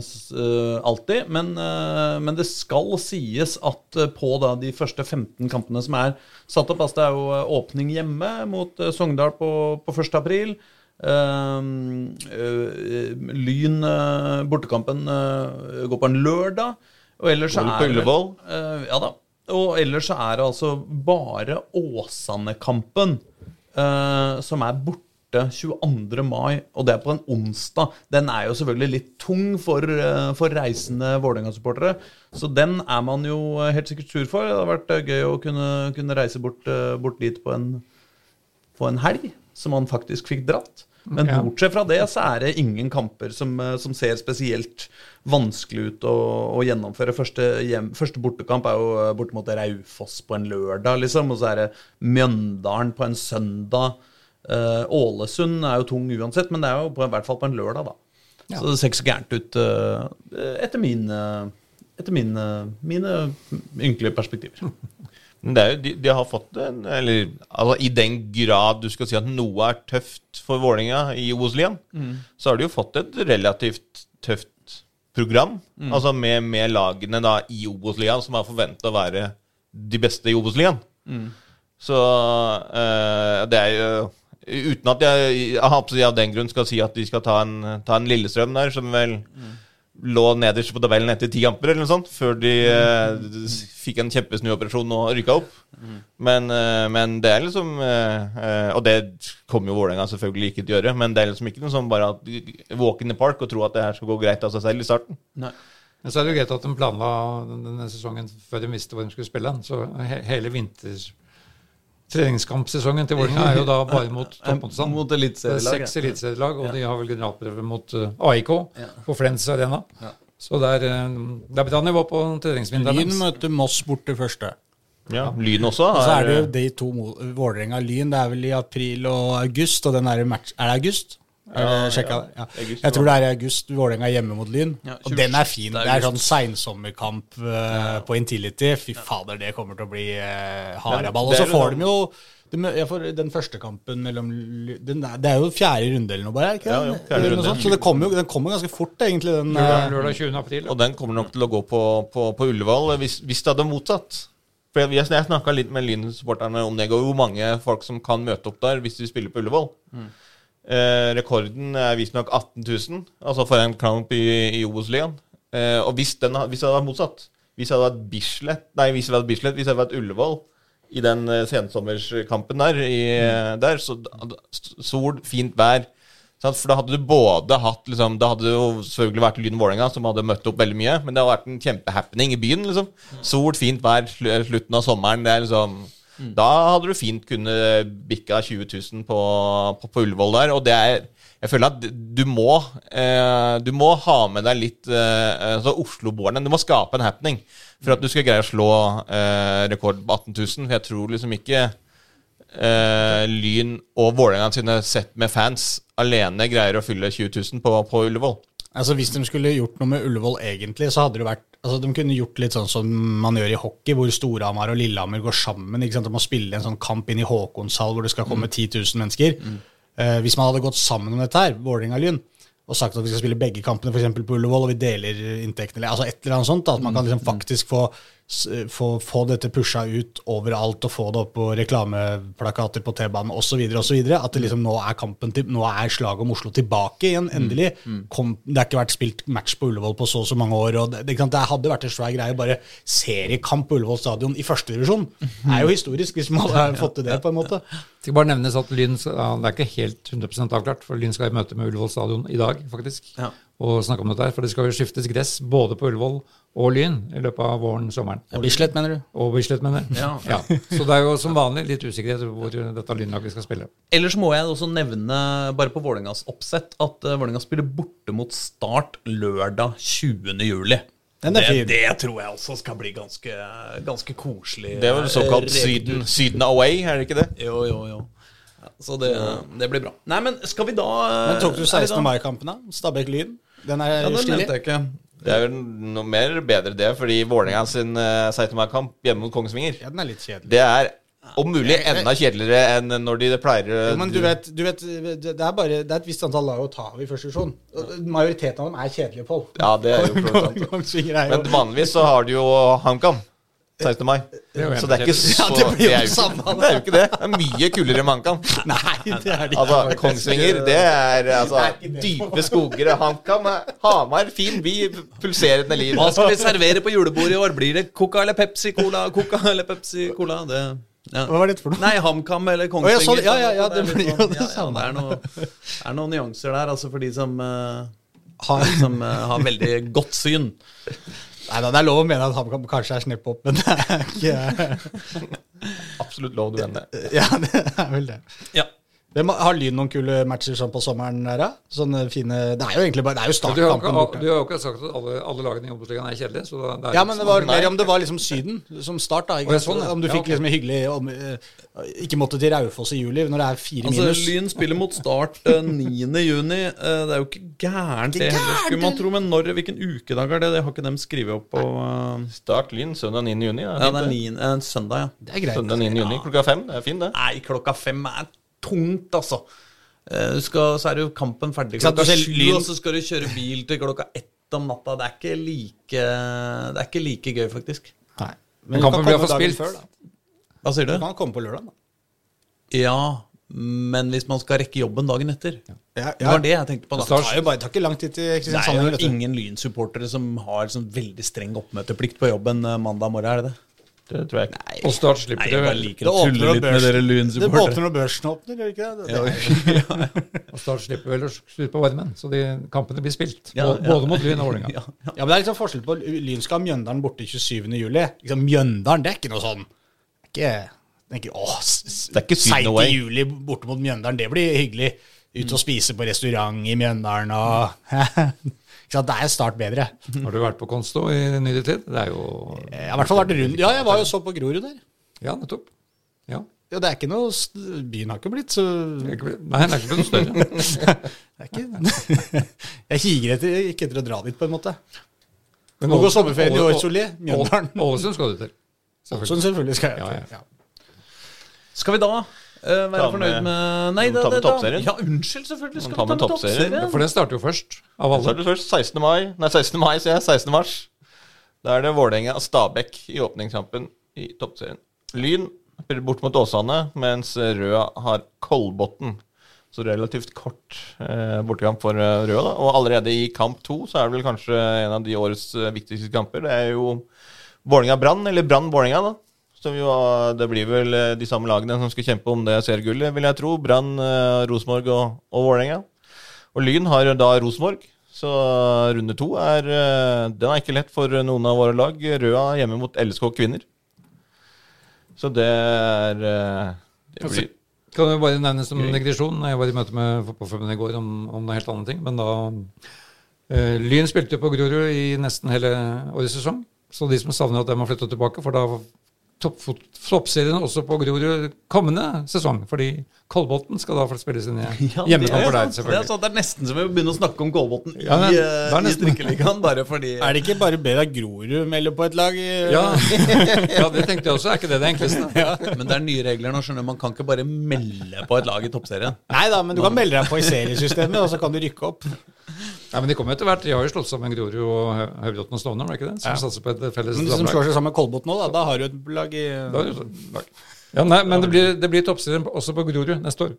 S3: eh, alltid, men, uh, men det skal sies at eh, på da de første 15 kampene som er satt opp altså Det er jo åpning hjemme mot uh, Sogndal på, på 1. april. Lyn Bortekampen går på en lørdag. Og ellers så er uh, ja da. Og ellers så er det altså bare Åsane-kampen eh, som er borte 22. mai, og det er på en onsdag. Den er jo selvfølgelig litt tung for, eh, for reisende Vålerenga-supportere, så den er man jo helt sikkert sur for. Det hadde vært eh, gøy å kunne, kunne reise bort, bort dit på en, på en helg, som man faktisk fikk dratt. Men bortsett fra det så er det ingen kamper som, som ser spesielt vanskelig ut å, å gjennomføre. Første, hjem, første bortekamp er jo eh, borte mot Raufoss på en lørdag, liksom. Og så er det Mjøndalen på en søndag. Uh, Ålesund er jo tung uansett, men det er jo på, i hvert fall på en lørdag, da. Så det ser ikke så gærent ut uh, etter min uh, etter mine, mine ynkelige perspektiver. [LAUGHS]
S4: Men det er jo, de, de har fått en Eller altså, i den grad du skal si at noe er tøft for Vålerenga i Obos-ligaen, så har de jo fått et relativt tøft program. Altså med, med lagene da i Obos-ligaen som er forventa å være de beste i Obos-ligaen. Så uh, det er jo Uten at jeg, jeg si av den grunn skal si at de skal ta en, ta en Lillestrøm der, som vel lå nederst på tabellen etter ti kamper, eller noe sånt, før de eh, fikk en kjempesnuoperasjon og rykka opp. Men, eh, men det er liksom eh, eh, Og det kommer jo Vålerenga selvfølgelig ikke til å gjøre, men det er liksom ikke noe sånn bare at walk in the park og tro at det her skal gå greit av seg selv i starten.
S3: Nei.
S1: Men så er det jo greit at de planla denne sesongen før de visste hvor de skulle spille. Så he hele vinter treningskampsesongen til Vålerenga er jo da bare mot [LAUGHS] toppmotstand.
S3: Mot
S1: Det er
S3: eliteserielaget.
S1: seks eliteserielag, og de har vel generalprøve mot eh, AIK på Flens Arena. Så det er, eh, det er bra nivå på treningsvinduene.
S2: Lyn møter Moss borte første.
S4: Ja, Lyn også
S2: Og så er
S4: er,
S2: det jo de to Vålerenga-Lyn. Det er vel i april og august, og den er, match, er det august? Er det
S4: Ja, ja.
S2: Ja. Jeg tror det er i august. Vålerenga er hjemme mot Lyn.
S3: Ja,
S2: og den er fin. Det er sånn seinsommerkamp uh, på Intility. Fy fader, det kommer til å bli uh, haraball. Og så får
S4: sånn-
S2: de jo de ja, for Den første kampen mellom den er, Det er jo fjerde runde eller noe, bare? Ikke?
S4: Ja,
S2: det?
S4: ja,
S2: sånt. Så det kommer jo den kommer ganske fort, egentlig. Den,
S1: Lørdag,
S2: eh,
S1: lørdag 20. april.
S4: Og den kommer nok til å gå på, på, på Ullevål hvis, hvis det hadde motsatt. For Jeg, jeg, snakka litt med Lyn-supporterne om det, og hvor mange folk som kan møte opp der hvis de spiller på Ullevål. Eh, rekorden er visstnok 18 000, altså for en kamp i, i Obos-ligaen. Eh, og hvis, den, hvis det hadde vært motsatt, hvis det hadde vært Bislett Nei, hvis det hadde vært Bislett, hvis det hadde vært Ullevål i den eh, sensommerskampen der, i, mm. der så sol, fint vær sant? For da hadde du både hatt liksom, Da hadde det jo selvfølgelig vært Lyn Vålerenga, som hadde møtt opp veldig mye, men det hadde vært en kjempehappening i byen. liksom Sol, fint vær, slutten av sommeren. Det er liksom Da hadde du fint kunne bikka 20 000 på, på, på Ullevål der. Og det er Jeg føler at du må eh, Du må ha med deg litt eh, altså Oslo-boerne. Du må skape en happening for at du skal greie å slå eh, rekord på 18 000. For jeg tror liksom ikke eh, Lyn og Vålerenga sine sett med fans alene greier å fylle 20 000 på, på Ullevål.
S2: Altså Hvis de skulle gjort noe med Ullevål egentlig, så hadde det vært altså De kunne gjort litt sånn som man gjør i hockey, hvor Storhamar og Lillehammer går sammen. ikke sant? om å spille en sånn kamp inn i Håkonshall hvor det skal komme 10 000 mennesker. Eh, hvis man hadde gått sammen om dette her, Vålerenga-Lyn, og sagt at vi skal spille begge kampene for på Ullevål, og vi deler inntektene eller altså et eller annet sånt, da, at man kan liksom faktisk få, få, få dette pusha ut overalt og få det opp på reklameplakater på T-banen osv. At det liksom nå er kampen til, nå er slaget om Oslo tilbake igjen, endelig. Kom, det har ikke vært spilt match på Ullevål på så og så mange år. og Det, det, det hadde vært en svær greie. Bare seriekamp på Ullevål stadion i førstedivisjon er jo historisk, hvis man hadde [LAUGHS] fått til det, på en måte.
S1: Det skal bare nevnes at Lyn ja, det er ikke helt 100% avklart, for Lyn skal i møte med Ullevål stadion i dag, faktisk.
S3: Ja.
S1: Og snakke om dette her, For det skal jo skiftes gress både på Ullevål og Lyn i løpet av våren sommeren.
S2: Bislett, mener du?
S1: Og Bislett, mener jeg.
S3: Ja.
S1: Så det er jo som vanlig litt usikkerhet hvor dette lynlaget skal spille.
S3: Ellers må jeg også nevne, bare på Vålerengas oppsett, at uh, Vålerenga spiller borte mot Start lørdag 20. juli.
S2: Den er
S3: det,
S2: fin.
S3: det tror jeg også skal bli ganske, ganske koselig.
S4: Det er vel såkalt
S3: Eh,
S4: Syden, syden away, er det ikke det?
S3: Jo, jo, jo. Ja, så det, det blir bra. Nei, men skal vi da
S2: Men tok du
S3: er
S2: 16. mai-kampen, da? Stabæk-Lyn? Den er
S3: Ja, den
S2: stilig.
S3: nevnte jeg ikke.
S4: Det er jo noe mer bedre det, fordi Vålerenga sin uh, 16. mai-kamp hjemme mot Kongsvinger
S2: Ja, den er litt kjedelig.
S4: Det er Om mulig enda kjedeligere enn når de pleier
S2: Jo, Men du vet, du vet, det er bare Det er et visst antall lag å ta av i første divisjon. Majoriteten av dem er kjedelige, Pål.
S4: Ja, det er jo [LAUGHS] klart sant. Men vanligvis så har du jo HamKam 16. mai. Så det er ikke så
S2: Ja, det blir jo
S4: er
S2: det
S4: jo
S2: samme.
S4: ikke- Det er jo ikke det. Det er mye kulere enn HamKam. [LAUGHS]
S2: Nei, det er
S4: Altså, Kongsvinger, det er altså
S2: Det er det.
S4: dype skoger. HamKam, Hamar, fin by, pulserende liv.
S3: Hva skal vi servere på julebordet i år? Blir det Coca eller Pepsi Cola? Coca eller Pepsi Cola? Det, ja.
S2: Hva var dette for noe?
S3: Nei, HamKam eller Kongsvinger.
S2: sånn, ja, ja, ja, det blir jo det
S3: ja, ja,
S2: samme.
S3: det er noe- er noen nyanser der, altså for de som, uh,
S2: Har-
S3: som uh, har veldig godt syn.
S2: Nei da, det er lov å mene at HamKam kanskje er snepp opp, men det er ikke
S4: Absolutt lov, du det.
S2: Ja, det er vel det.
S3: Ja.
S2: Hvem har Lyn noen kule matcher sånn på sommeren der. Sånne fine Det er jo egentlig bare Det er jo startkampen borte.
S1: du har jo ikke sagt at alle, alle lagene i Obos-ligaen er kjedelige. Så det er
S2: Ja, men det var mer om det var liksom Syden som start, da. Ikke?
S1: Sånn.
S2: Om du
S1: Ja,
S2: fikk liksom en hyggelig om, eh, Ikke måtte til Raufoss i juli når det er fire
S3: Altså,
S2: minus.
S3: Lyn spiller mot start eh, 9. juni. Eh, det er jo ikke gærent, det
S2: Ikke
S3: heller, skulle man tro. Men når, hvilken ukedag er det? Det har ikke dem skrevet opp på uh...
S4: Start Lyn søndag 9. juni.
S3: Ja, det er 9, eh, søndag, ja.
S2: Det er greit.
S4: Søndag 9. juni klokka fem. Det er fint, det.
S3: Nei, klokka fem er tungt, altså. Eh, Du skal, så er jo kampen ferdig klokka sju, og så skal du kjøre bil til klokka ett om natta. Det er ikke like, det er ikke like gøy, faktisk.
S2: Nei.
S1: Men
S2: men
S1: kampen blir iallfall spilt.
S2: før, da.
S3: Hva sier
S2: Du
S3: du?
S2: kan komme på lørdag, da.
S3: Ja, men hvis man skal rekke jobben dagen etter.
S2: Ja,
S3: Det var det jeg tenkte på.
S2: Det tar jo bare, det tar ikke lang tid til
S3: Det er jo ingen Lyn-supportere som har sånn veldig streng oppmøteplikt på jobben eh, mandag morgen, er det det?
S4: Det tror jeg ikke.
S1: Og Start slipper
S3: Nei, jeg bare liker
S2: Det
S3: å tulle litt med dere
S2: Det åpner når børsen åpner, gjør det ikke det? det? det [LAUGHS]
S1: Og Start slipper vel å skru på varmen, så de kampene blir spilt.
S3: Ja,
S1: Både-
S3: ja.
S1: Mot Lyn og Vålerenga. [LAUGHS]
S3: Ja, ja.
S2: Ja, men det er liksom forskjell på Lyn skal ha Mjøndalen borte 27. juli. Liksom, Mjøndalen, det er ikke noe sånn det er ikke, s-
S4: Det er ikke synd
S2: 6. juli borte mot Mjøndalen, det blir hyggelig. Ut og spise på restaurant i Mjøndalen og [LAUGHS] Sant, Det er start bedre.
S1: Har du vært på Konsto i nyere tid? Det er jo
S2: Jeg har i hvert fall vært rundt Ja, jeg var jo så på Grorud der.
S1: Ja, nettopp. Ja.
S2: Ja, det er ikke noe Byen har ikke blitt så
S1: ikke- Nei, det er ikke blitt større. [LAUGHS]
S2: det er ikke, [LAUGHS] Jeg higer etter, ikke etter å dra dit, på en måte.
S1: Men
S2: Nå går
S1: Ålesund-
S2: sommerferien i år,
S1: Åle-
S2: Solli. Mjøndalen.
S1: Ålesund skal du til.
S2: Sånn selvfølgelig skal jeg.
S1: Ja, ja.
S2: Ja.
S3: Skal vi da eh, være
S4: med-
S3: fornøyd med Nei,
S4: ta med toppserien.
S3: Ja, unnskyld, selvfølgelig. Skal
S4: Ta
S3: vi ta
S4: med
S3: med
S4: toppserien.
S1: For den starter jo først, av
S4: Så
S1: alle.
S4: er først 16. mai, nei 16. mai, sier jeg. 16. mars. Da er det Vålerenga og Stabæk i åpningskampen i toppserien. Lyn spiller bort mot Åsane, mens Røa har Kolbotn. Så relativt kort eh, bortekamp for eh, Røa. da. Og allerede i kamp to så er det vel kanskje en av de årets eh, viktigste kamper. Det er jo Vålerenga-Brann, eller Brann-Vålerenga, da. Som jo, eh, det blir vel eh, de samme lagene som skal kjempe om det seriegullet, vil jeg tro. Brann, eh, Rosenborg og, og Vålerenga. Og Lyn har da Rosenborg, så runde to er Den er ikke lett for noen av våre lag. Røa hjemme mot LSK kvinner. Så det er det blir,
S1: Kan jo bare nevnes som negresjon. Jeg var i møte med Fotballforbundet i går om, om noen helt annet ting. Men da eh, Lyn spilte på Grorud i nesten hele årets sesong. Så de som savner at de har flyttet tilbake, for da toppserien også på Grorud kommende sesong. Fordi Kolbotn skal da spilles inn i [LAUGHS]
S3: Ja,
S1: for
S3: deg, er det er
S1: selvfølgelig.
S3: sant. Det er nesten som vi begynner å snakke om Kolbotn
S1: Ja,
S3: i,
S1: det
S3: eh,
S1: er
S3: i Trikkeligaen, bare fordi [LAUGHS]
S2: Er det ikke bare bedre at Grorud melder på et lag?
S1: Ja, [LAUGHS] ja, det tenkte jeg også. Er ikke det det enkleste?
S3: Men det er nye regler nå, skjønner. Man kan ikke bare melde på et lag i toppserien.
S2: Nei da, men du kan melde deg på i seriesystemet, og så kan du rykke opp.
S1: Nei, men De kommer etter hvert. De har jo slått sammen Grorud og Hø- Høybråten og Stovner, var det ikke det? Som satser på et felles
S2: Men de som slår seg sammen med Kolbotn nå, da, da har du et lag i
S1: Da har du et lag. Ja, nei, Men det blir, det blir toppserien også på Grorud neste år.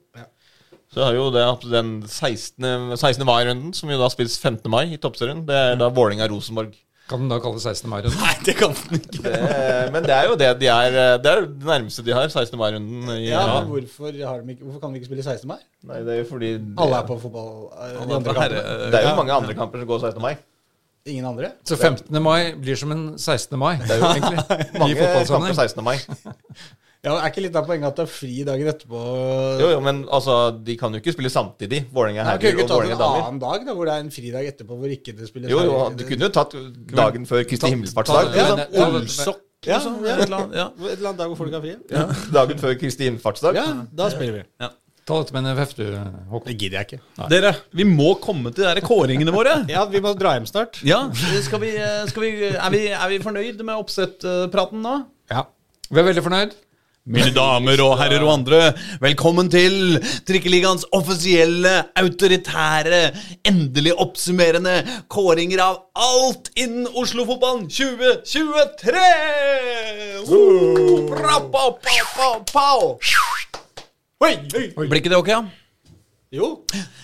S4: så har jo det at den 16. 16. mai-runden, som jo da spilles 15. mai i toppserien, det er da Vålerenga-Rosenborg.
S1: Kan den da kalles 16. mai-runden?
S2: Nei, det kan den ikke.
S4: Det- Men det er jo det de er Det er det nærmeste de har, 16. mai-runden.
S2: Ja, men hvorfor, har de ikke, hvorfor kan vi ikke spille 16. mai?
S4: Nei, det er jo fordi
S2: Alle er på fotball. eh, De andre
S3: Herre,
S2: kampene.
S4: Det er jo mange andre kamper som går 16. mai.
S2: Ingen andre?
S1: Så 15. mai blir som en 16. mai, det er jo egentlig. I
S4: Mange kamper 16. mai. [LAUGHS]
S2: Ja, Er ikke litt av poenget at det er fri dagen etterpå?
S4: Jo, jo, men altså, de kan jo ikke spille samtidig. Vålerenga
S2: Nei, Kunne
S4: herrer
S2: ikke
S4: og
S2: tatt
S4: ta
S2: en annen dag, da, hvor det er en fridag etterpå hvor ikke det spilles
S4: Jo, jo, du kunne jo tatt dagen før Kristi himmelfartsdag.
S3: dag
S2: Ja,
S3: og sånn,
S2: ja.
S3: et eller annet, ja.
S2: Et eller annet dag hvor folk har fri?
S4: Ja, [LAUGHS] Dagen før Kristi himmelfartsdag.
S2: Ja, da spiller vi.
S1: Ta dette med en NFF, du, Håkon.
S2: Det gidder jeg ikke.
S3: Dere, vi må komme til de der kåringene våre. [LAUGHS]
S2: Ja, vi må dra hjem snart.
S3: Ja, skal vi, skal vi, er, vi, er vi fornøyd med oppsettpraten nå?
S2: Ja.
S1: Vi er veldig fornøyd.
S3: Mine damer og herrer og andre, velkommen til Trikkeligaens offisielle, autoritære, endelig oppsummerende kåringer av alt innen Oslo-fotballen 2023! Woo! Bra.
S2: Oi, oi.
S3: Blir ikke det ok, ja?
S2: Jo.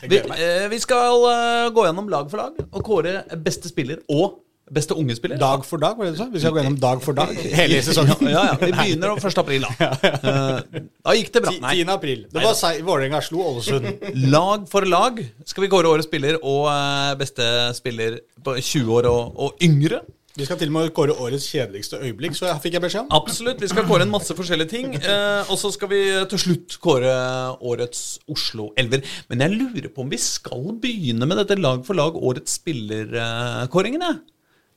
S3: Vi, eh, vi skal uh, gå gjennom lag for lag og kåre beste spiller og beste unge spiller.
S2: Dag for dag, var det du sa? Vi skal gå gjennom dag for dag hele [LAUGHS] sesongen. [LAUGHS]
S3: Ja, ja, Vi begynner 1. april, da. [LAUGHS] Eh, Da gikk det bra. Nei.
S2: 10. april. Det var Vålerenga slo Ålesund.
S3: Lag for lag skal vi kåre årets spiller og eh, beste spiller på 20 år og, og yngre.
S2: Vi skal til og med kåre årets kjedeligste øyeblikk, så jeg fikk jeg beskjed om.
S3: Absolutt. Vi skal kåre en masse forskjellige ting. Eh, og så skal vi til slutt kåre årets Oslo-elver. Men jeg lurer på om vi skal begynne med dette lag for lag årets spiller-kåringen, jeg.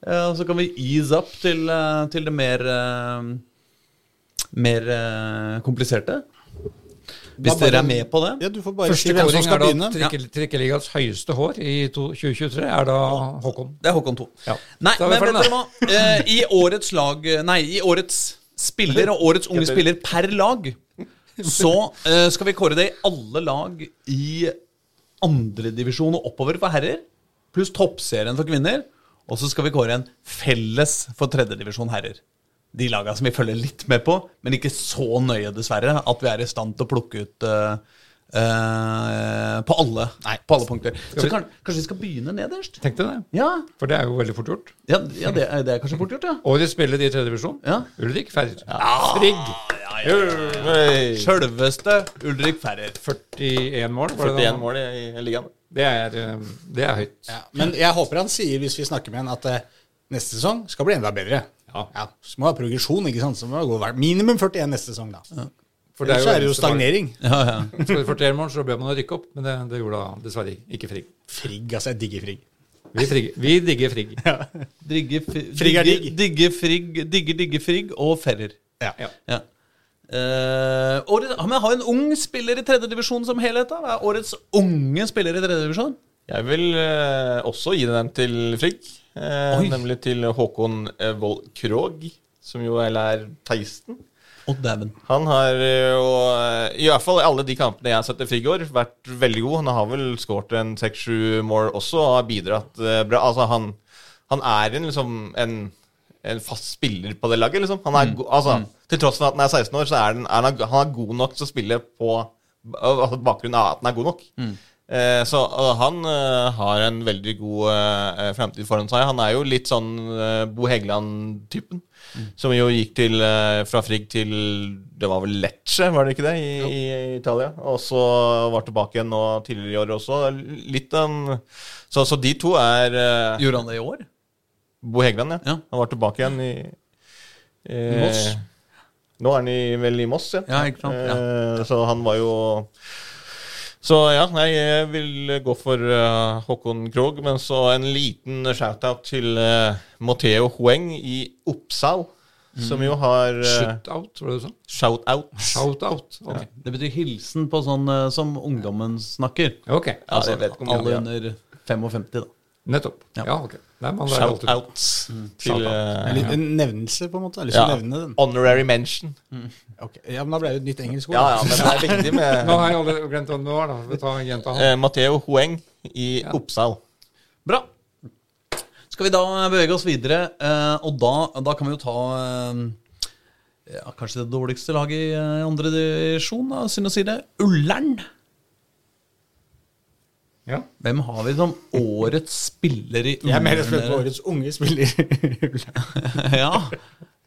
S3: Eh, og så kan vi ease up til, eh, til det mer eh, Mer kompliserte. Hvis
S2: bare-
S3: dere er med på det.
S2: Ja, du får bare
S1: Første
S2: gang som
S1: kåring
S2: skal
S1: er da
S2: begynne.
S1: Trikkeligas høyeste hår i 2023 er da Håkon.
S3: Det er Håkon 2.
S1: Ja.
S3: Nei, men vet dere hva? Eh, I årets lag Nei, i årets spiller og årets unge spiller per lag, så uh, skal vi kåre det i alle lag i andredivisjon og oppover for herrer, pluss toppserien for kvinner. Og så skal vi kåre en felles for tredjedivisjon herrer. De laga som vi følger litt med på, men ikke så nøye, dessverre, at vi er i stand til å plukke ut uh, Uh, på alle På alle punkter. Så kan, kanskje vi skal begynne nederst?
S1: Tenk deg det.
S3: Ja,
S1: For det er jo veldig fort gjort.
S3: ja, ja det, er, det er kanskje fort gjort, ja.
S1: Årets spiller i tredjedivisjon.
S3: Ja.
S1: Ulrik Ferrer. Frigg.
S3: Sjølveste Ulrik Ferrer.
S1: 41 mål. Var det
S4: 41 mål i, i ligaen.
S1: Det er, eh, det er høyt.
S2: Ja, men jeg håper han sier, hvis vi snakker med han, at eh, neste sesong skal bli enda bedre.
S1: Ja.
S2: Så må ha progresjon, ikke sant? Så må det gå minimum 41 neste sesong, da.
S1: For
S2: Ellers så er det jo stagnering.
S3: Ja, ja.
S1: For 41 mål så bør man rykke opp, men det, det gjorde da dessverre ikke Frigg.
S2: Frigg, altså. Jeg digger Frigg.
S1: Vi, frigg, vi digger Frigg. [LAUGHS]
S3: Ja.
S2: Frigg er digg.
S3: Digger Frigg, digge, digge Frigg og Ferrer.
S2: Ja.
S1: Ja.
S3: Ja. Eh, året, men har en ung spiller i tredjedivisjon som helhet, da? Hva er årets unge spiller i tredjedivisjon?
S4: Jeg vil uh, også gi den til Frigg.
S3: Uh,
S4: nemlig til Håkon Wold Vold Krog, som jo er 16.
S3: Oh.
S4: Han har jo, i hvert fall i alle de kampene jeg har sett til Frigg i år, vært veldig god. Han har vel skåret en seks-sju mål også og har bidratt bra. Altså, han, han er en, liksom, en, en fast spiller på det laget, liksom. Han er go altså, Til tross for at han er 16 år, så er den, er han, han er god nok til å spille på altså, bakgrunn av at han er god nok. Eh, så altså, han uh, har en veldig god uh, fremtid foran seg. Han er jo litt sånn uh, Bo Hegeland-typen. Som jo gikk til, fra Frigg til Det var vel Lecce, var det ikke det, i, i Italia? Og så var tilbake igjen nå tidligere i år også. Litt en, så, så de to er
S3: Gjorde han det i år?
S4: Bo Hegland, ja.
S3: Ja.
S4: Han var tilbake igjen i eh,
S3: Moss.
S4: Nå er han i, vel i Moss, ja.
S3: Ja, ikke sant? Ja.
S4: Eh, Så han var jo Så ja, nei, jeg vil gå for uh, Håkon Krogh. Men så en liten shout-out til uh, Matheo Hueng i Oppsal. Som jo har uh,
S1: Shoot-out, var det du sa?
S4: shout-out.
S1: Shout-out. Ok.
S3: Det betyr hilsen på sånn uh, som ungdommen snakker.
S1: Ok,
S4: Ja, ikke om
S3: alle under 55, da.
S1: Nettopp.
S3: Ja.
S1: Ja, ok. Nei, man.
S4: Shout-out til eh,
S2: En liten nevnelse, på en måte.
S4: Ja,
S2: nevne den.
S4: honorary mention.
S2: Ok. Ja, men da ble det et nytt engelsk ord.
S4: Ja, ja, men det er viktig med [LAUGHS]
S1: Nå har jeg aldri glemt hvem det var, da. Vi tar gjenta han.
S4: eh, Matheo Hoeng i Oppsal.
S3: Bra. Skal vi da bevege oss videre, eh, og da, da kan vi jo ta eh, ja, kanskje det dårligste laget i eh, andre divisjon, da, synd å si det. Ullern.
S1: Ja.
S3: Hvem har vi som årets spiller i
S2: Jeg er mer spent på årets unge spiller. [LAUGHS]
S3: ja.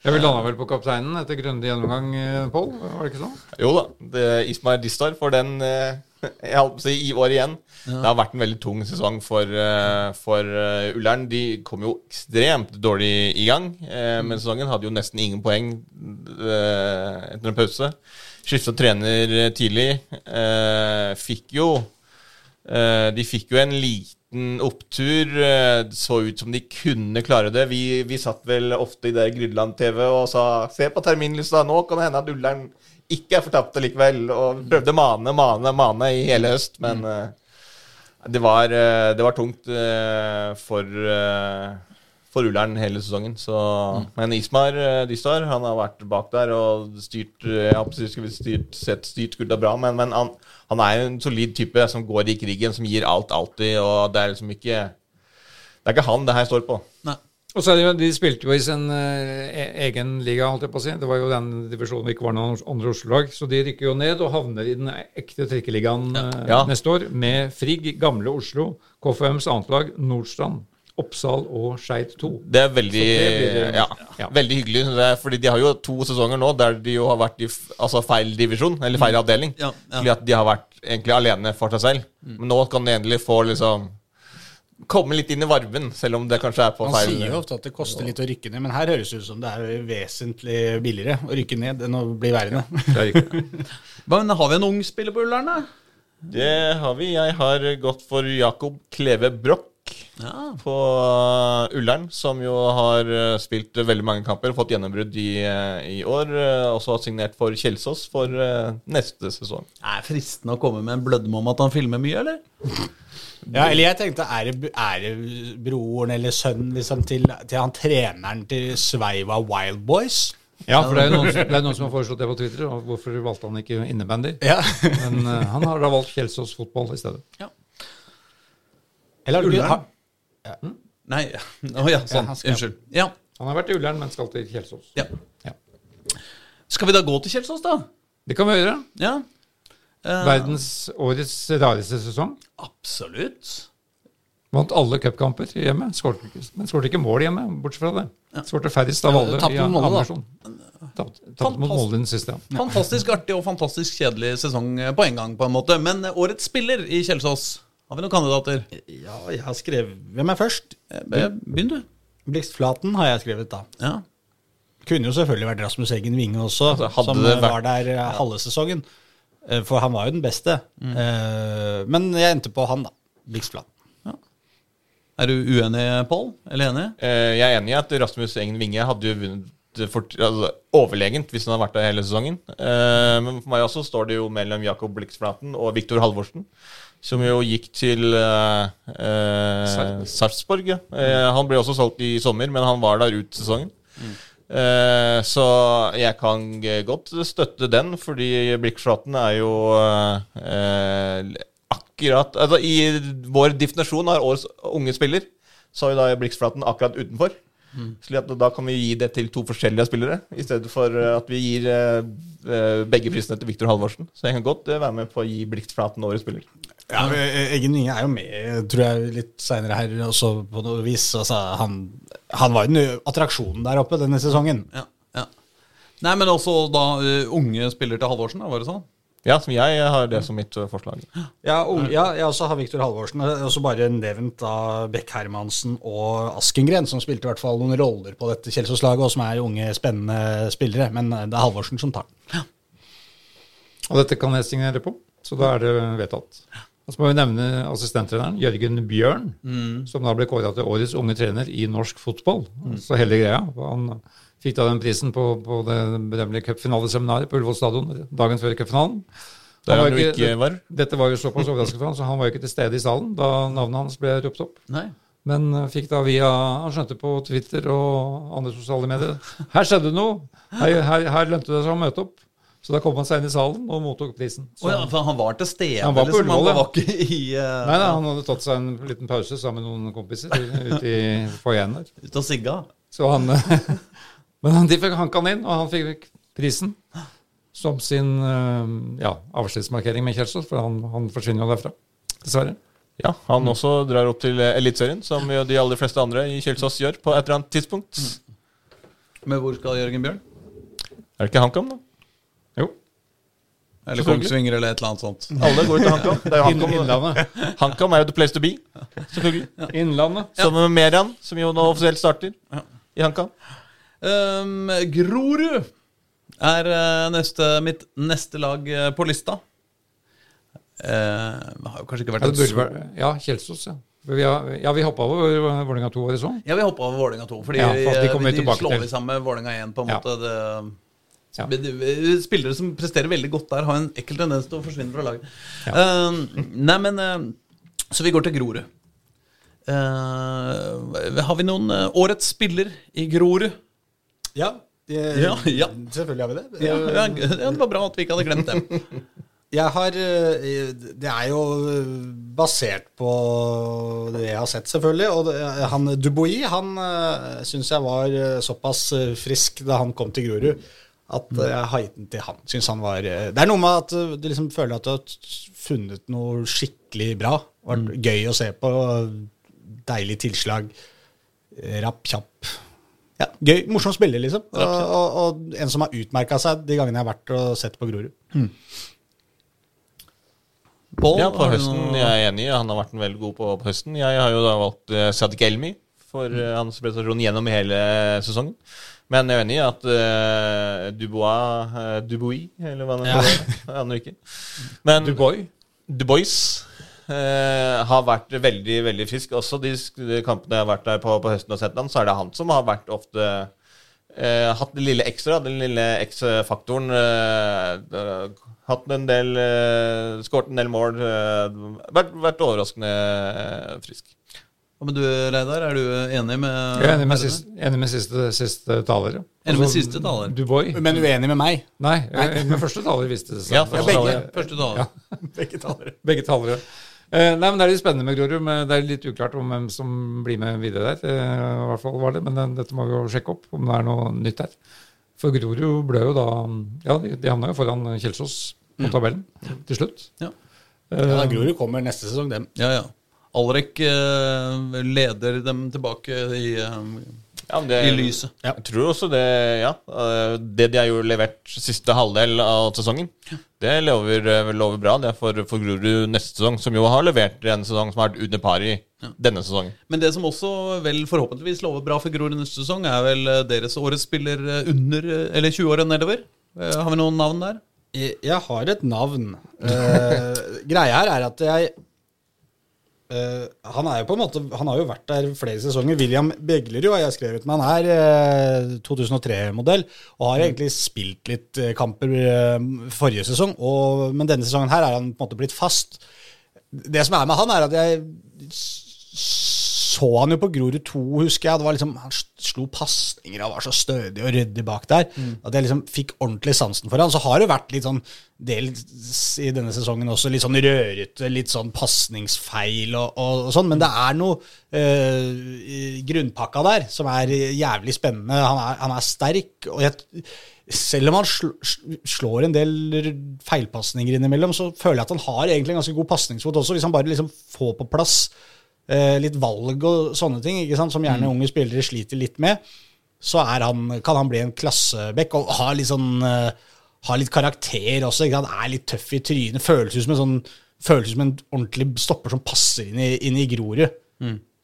S1: Jeg vil lande vel på kapteinen etter grundig gjennomgang, eh, Pål? Var det ikke sånn?
S4: Jo da, det er Ismail Distar for den eh, [LAUGHS] jeg holdt på å si, i år igjen. Det har vært en veldig tung sesong for, eh, for Ullern. De kom jo ekstremt dårlig i gang, men sesongen hadde jo nesten ingen poeng etter en pause. Skifta trener tidlig. Eh, fikk jo De fikk jo en liten opptur. eh, Det så ut som de kunne klare det. Vi, vi satt vel ofte i det Grydland TV og sa Se på terminlista, nå kan det hende at Ullern ikke er fortapt likevel. Og prøvde mane, mane, mane i hele høst, men eh, det, var, eh, det var tungt eh, for, eh, for Ullern hele sesongen. Så, Men Ismar eh, Distar han har vært bak der og styrt eh, styrt, sett styrt skuta bra, men, men han, han er jo en solid type som går i krigen, som gir alt alltid, og det er liksom ikke Det er ikke han det her står på.
S3: Nei.
S1: Og så er det jo, De spilte jo i sin eh, e- egen liga, holdt jeg på å si. Det var jo den divisjonen det ikke var noen andre Oslo-lag. Så de rykker jo ned og havner i den ekte trikkeligaen eh,
S4: Ja.
S1: neste år med Frigg, Gamle Oslo, KFMs annetlag, Nordstrand, Oppsal og Skeid 2.
S4: Det er veldig,
S1: det det
S4: ja,
S1: ja.
S4: veldig hyggelig. Fordi de har jo to sesonger nå der de jo har vært i altså feil divisjon, eller feil avdeling.
S3: Ja, ja.
S4: Fordi at de har vært egentlig alene for seg selv. Men nå kan de endelig få liksom komme litt inn i varmen, selv om det kanskje er på
S2: Man
S4: feil
S2: sier jo ofte at det koster litt å rykke ned, men her høres det ut som det er vesentlig billigere å rykke ned enn å bli værende.
S1: Det. [LAUGHS]
S3: Men har vi en ung spiller på Ullern, da?
S4: Det har vi. Jeg har gått for Jakob Kleve Broch
S3: Ja.
S4: på uh, Ullern, som jo har uh, spilt veldig mange kamper, fått gjennombrudd i, uh, i år. Også har signert for Kjelsås for neste sesong.
S3: Er fristende å komme med en blødme om at han filmer mye, eller?
S2: Ja, eller jeg tenkte, er det, er det broren eller sønnen liksom, til, til han treneren til Sveiva Wild Boys?
S1: Ja, for det er jo noen, det er noen som har foreslått det på Twitter. og Hvorfor valgte han ikke innebandy?
S2: Ja.
S1: Men uh, han har da valgt Kjelsås fotball i stedet. Ja.
S2: Eller har du ikke Har-
S3: Nei, [LAUGHS] å ja, sånn.
S2: Ja, han
S3: Unnskyld. Ja.
S1: Han har vært i Ullern, men skal til Kjelsås.
S3: ja.
S1: Ja.
S3: Skal vi da gå til Kjelsås, da?
S1: Det kan vi gjøre.
S3: Ja. Uh,
S1: Verdens årets rareste sesong.
S3: Absolutt.
S1: Vant alle cupkamper hjemme, skårte men skåret ikke mål hjemme, bortsett fra det. Skårte færrest av alle
S2: tapte
S1: i
S2: mot Molde, da.
S1: andredivisjon. Tapte tapte mot Molde den siste, ja.
S3: Fantastisk artig og fantastisk kjedelig sesong eh, på en gang, på en måte. Men eh, årets spiller i Kjelsås, har vi noen kandidater?
S2: Ja, jeg har skrevet Hvem er først?
S3: Eh, Begynn, du.
S2: Blixtflaten har jeg skrevet, da.
S3: Ja.
S2: Kunne jo selvfølgelig vært Rasmus Eggen Winge også,
S4: Altså, hadde
S2: som
S4: det
S2: eh,
S4: vært-
S2: var der eh, halve sesongen. For han var jo den beste. Mm. Men jeg endte på han, da. Blixtflaten.
S3: Er du uenig, Pål? Eller enig?
S4: Eh, Jeg er enig i at Rasmus Engen Winge hadde jo vunnet for, altså, overlegent hvis han hadde vært der hele sesongen. Eh, Men for meg også står det jo mellom Jakob Blixflaten og Viktor Halvorsen. Som jo gikk til eh,
S1: Sarpsborg.
S4: Sarpsborg. Ja. Eh, han ble også solgt i sommer, men han var der ut sesongen. Eh, så jeg kan eh, godt støtte den, fordi Blikkflaten er jo eh, akkurat Altså I vår definisjon av årets unge spiller, så er jo da Blikkflaten akkurat utenfor. Slik at da kan vi gi det til to forskjellige spillere, i stedet for eh, at vi gir eh, eh, begge prisene til Viktor Halvorsen. Så jeg kan godt eh, være med på å gi Blikkflaten årets spiller.
S2: Ja, eh, Eggen Winge er jo med, tror jeg, litt seinere her også, på noe vis. Altså, han, han var jo den attraksjonen der oppe denne sesongen.
S3: Ja. ja. Nei, men også da uh, unge spiller til Halvorsen, da, var det sånn?
S4: Ja, som jeg har det som mitt eh, forslag.
S2: Ja, ung, ja, jeg også har Viktor Halvorsen. Og så også bare nevnt da Beck Hermansen og Askengren, som spilte i hvert fall noen roller på dette Kjelsås-laget, og som er unge, spennende spillere. Men eh, det er Halvorsen som tar den.
S1: Og dette kan jeg signere på, så da er det vedtatt. Og så må vi nevne assistenttreneren Jørgen Bjørn, som da ble kåra til årets unge trener i norsk fotball. Så hele greia. Han fikk da den prisen på, på det berømmelige cupfinaleseminaret på Ullevål stadion dagen før cupfinalen.
S4: Der
S1: Han
S4: jo ikke var.
S1: Dette var jo såpass overraskende for han, så han var jo ikke til stede i salen da navnet hans ble ropt opp.
S3: Nei.
S1: Men eh, fikk da via Han skjønte på Twitter og andre sosiale medier Her skjedde det noe! Her, her, her lønte det seg å møte opp. Så da kom han seg inn i salen og mottok prisen. Så,
S3: oh, ja, for han var til stede,
S1: Han var på
S3: liksom?
S1: Ullevål, ja.
S3: var ikke i uh,
S1: Nei, nei, han hadde tatt seg en liten pause sammen med noen kompiser ute i foajeen der. [LAUGHS]
S3: Ute og sigga?
S1: Så han [LAUGHS] Men han, de fikk hanka han inn, og han fikk prisen som sin eh, ja, avskjedsmarkering med Kjelsås, for han, han forsvinner jo derfra. Dessverre.
S4: Ja, han også drar opp til eh, Eliteserien, som jo de aller fleste andre i Kjelsås gjør på et eller annet tidspunkt.
S3: Men hvor skal Jørgen Bjørn?
S4: Er det ikke HamKam, da?
S1: Jo.
S3: Eller Kongsvinger, eller et eller annet sånt?
S4: Alle går til HamKam. Det er jo HamKam.
S1: innlandet.
S4: HamKam er jo the place to be, selvfølgelig.
S1: Innlandet.
S4: Som med Merian, som jo nå offisielt starter i HamKam.
S3: Um, Grorud er eh, neste, mitt neste lag eh, på lista. Uh, har jo kanskje ikke vært
S1: det
S3: så
S1: være, ja Kjelsås, ja. Vi har, ja, vi hoppa over Vålerenga 2 var det sånn.
S3: Ja, vi hoppa over Vålerenga 2. Fordi
S1: Ja, for de
S3: eh,
S1: kommer vi
S3: de slår
S1: til.
S3: vi sammen med Vålerenga 1. på en
S1: Ja.
S3: måte det,
S1: Ja.
S3: Spillere som presterer veldig godt der, har en ekkel tendens til å forsvinne fra laget.
S1: Ja.
S3: Uh, nei, men um, Så vi går til Grorud. Uh, har vi noen eh, årets spiller i Grorud?
S2: Ja, eh,
S3: Ja, ja.
S2: selvfølgelig har vi det.
S3: Ja, ja, ja, det var bra at vi ikke hadde glemt det.
S2: Jeg har eh, Det er jo basert på det jeg har sett, selvfølgelig. Og det, han Dubois han syns jeg var eh, såpass eh, frisk da han kom til Grorud, at eh, jeg har den til han. Synes han var eh, Det er noe med at eh, du liksom føler at du har funnet noe skikkelig bra. Vært gøy å se på. Deilig tilslag. eh, Rapp, kjapp. Ja, gøy, Morsom spiller, liksom. Og, og, og en som har utmerka seg de gangene jeg har vært og sett på Grorud.
S3: Pål,
S4: Ja, på høsten. Jeg er enig. Han har vært en veldig god på, på høsten. Jeg har jo da valgt uh, Sadiq Elmi for uh, hans prestasjon gjennom hele sesongen. Men jeg er enig i at uh, Dubois uh, Dubois, eller hva det
S2: Ja.
S4: Aner ikke. Men
S1: Dubois.
S4: Dubois uh, har vært veldig veldig frisk. Også de, de kampene jeg har vært der på, på høsten og sett ham, så er det han som har vært ofte uh, Hatt det lille ekstra, den lille X-faktoren. Hatt en del uh, Skåret en del mål. Vært, vært overraskende frisk.
S3: Hva med du, Reidar? Er du enig med
S1: Jeg er enig med, siste, enig med siste, siste taler.
S3: Enig med
S1: Altså,
S3: siste taler?
S1: Dubois.
S2: Men uenig med meg.
S1: Nei, jeg er enig med første taler viste det seg.
S4: Ja,
S1: Ja,
S4: første
S2: begge.
S4: taler.
S3: Første taler.
S1: Ja. [LAUGHS]
S2: Begge talere.
S1: Begge talere. Eh, nei, men Det er litt spennende med Grorud. men Det er litt uklart om hvem som blir med videre der. Eh, I hvert fall var det, Men dette må vi jo sjekke opp, om det er noe nytt der. For Grorud ble jo da Ja, de, de havna jo foran Kjelsås på tabellen til slutt.
S3: Ja.
S1: Eh,
S2: Ja, Grorud kommer neste sesong, dem.
S3: Ja, ja. Alrek eh, leder dem tilbake i, eh,
S4: Ja, det,
S3: i lyset.
S4: Jeg tror også det, ja. eh, Det de har jo levert siste halvdel av sesongen, det lover, lover bra. Det er for, for Grorud neste sesong, som jo har levert en sesong som har vært under par i denne sesongen.
S3: Men det som også vel forhåpentligvis lover bra for Grorud neste sesong, er vel deres årets spiller under eller 20 året nedover. Har vi noen navn der?
S2: Jeg jeg har et navn. uh, [LAUGHS] greia her er at jeg eh, Han er jo på en måte Han har jo vært der flere sesonger. William Beglerud har jeg skrevet, med. han er uh, 2003-modell og har egentlig spilt litt uh, kamper eh, forrige sesong. Og, men denne sesongen her er han på en måte blitt fast. Det som er med han, er at jeg så han jo på Grorud 2, husker jeg. Det var liksom, han slo pasninger og var så stødig og ryddig bak der. At jeg liksom fikk ordentlig sansen for han. Så har det vært litt sånn del i denne sesongen også, litt sånn rørete, litt sånn pasningsfeil og, og, og sånn. Men det er noe øh, grunnpakka der som er jævlig spennende. Han er, han er sterk. og jeg selv om han sl sl- slår en del feilpasninger innimellom, så føler jeg at han har egentlig en ganske god pasningsfot også, hvis han bare liksom får på plass litt valg og sånne ting, ikke sant, som gjerne unge spillere sliter litt med, så er han, kan han bli en klassebekk og ha litt sånn eh, ha litt karakter også. Ikke sant? Er litt tøff i trynet. Føles ut som en sånn føles ut som en ordentlig stopper som passer inn i, inn i Grorud.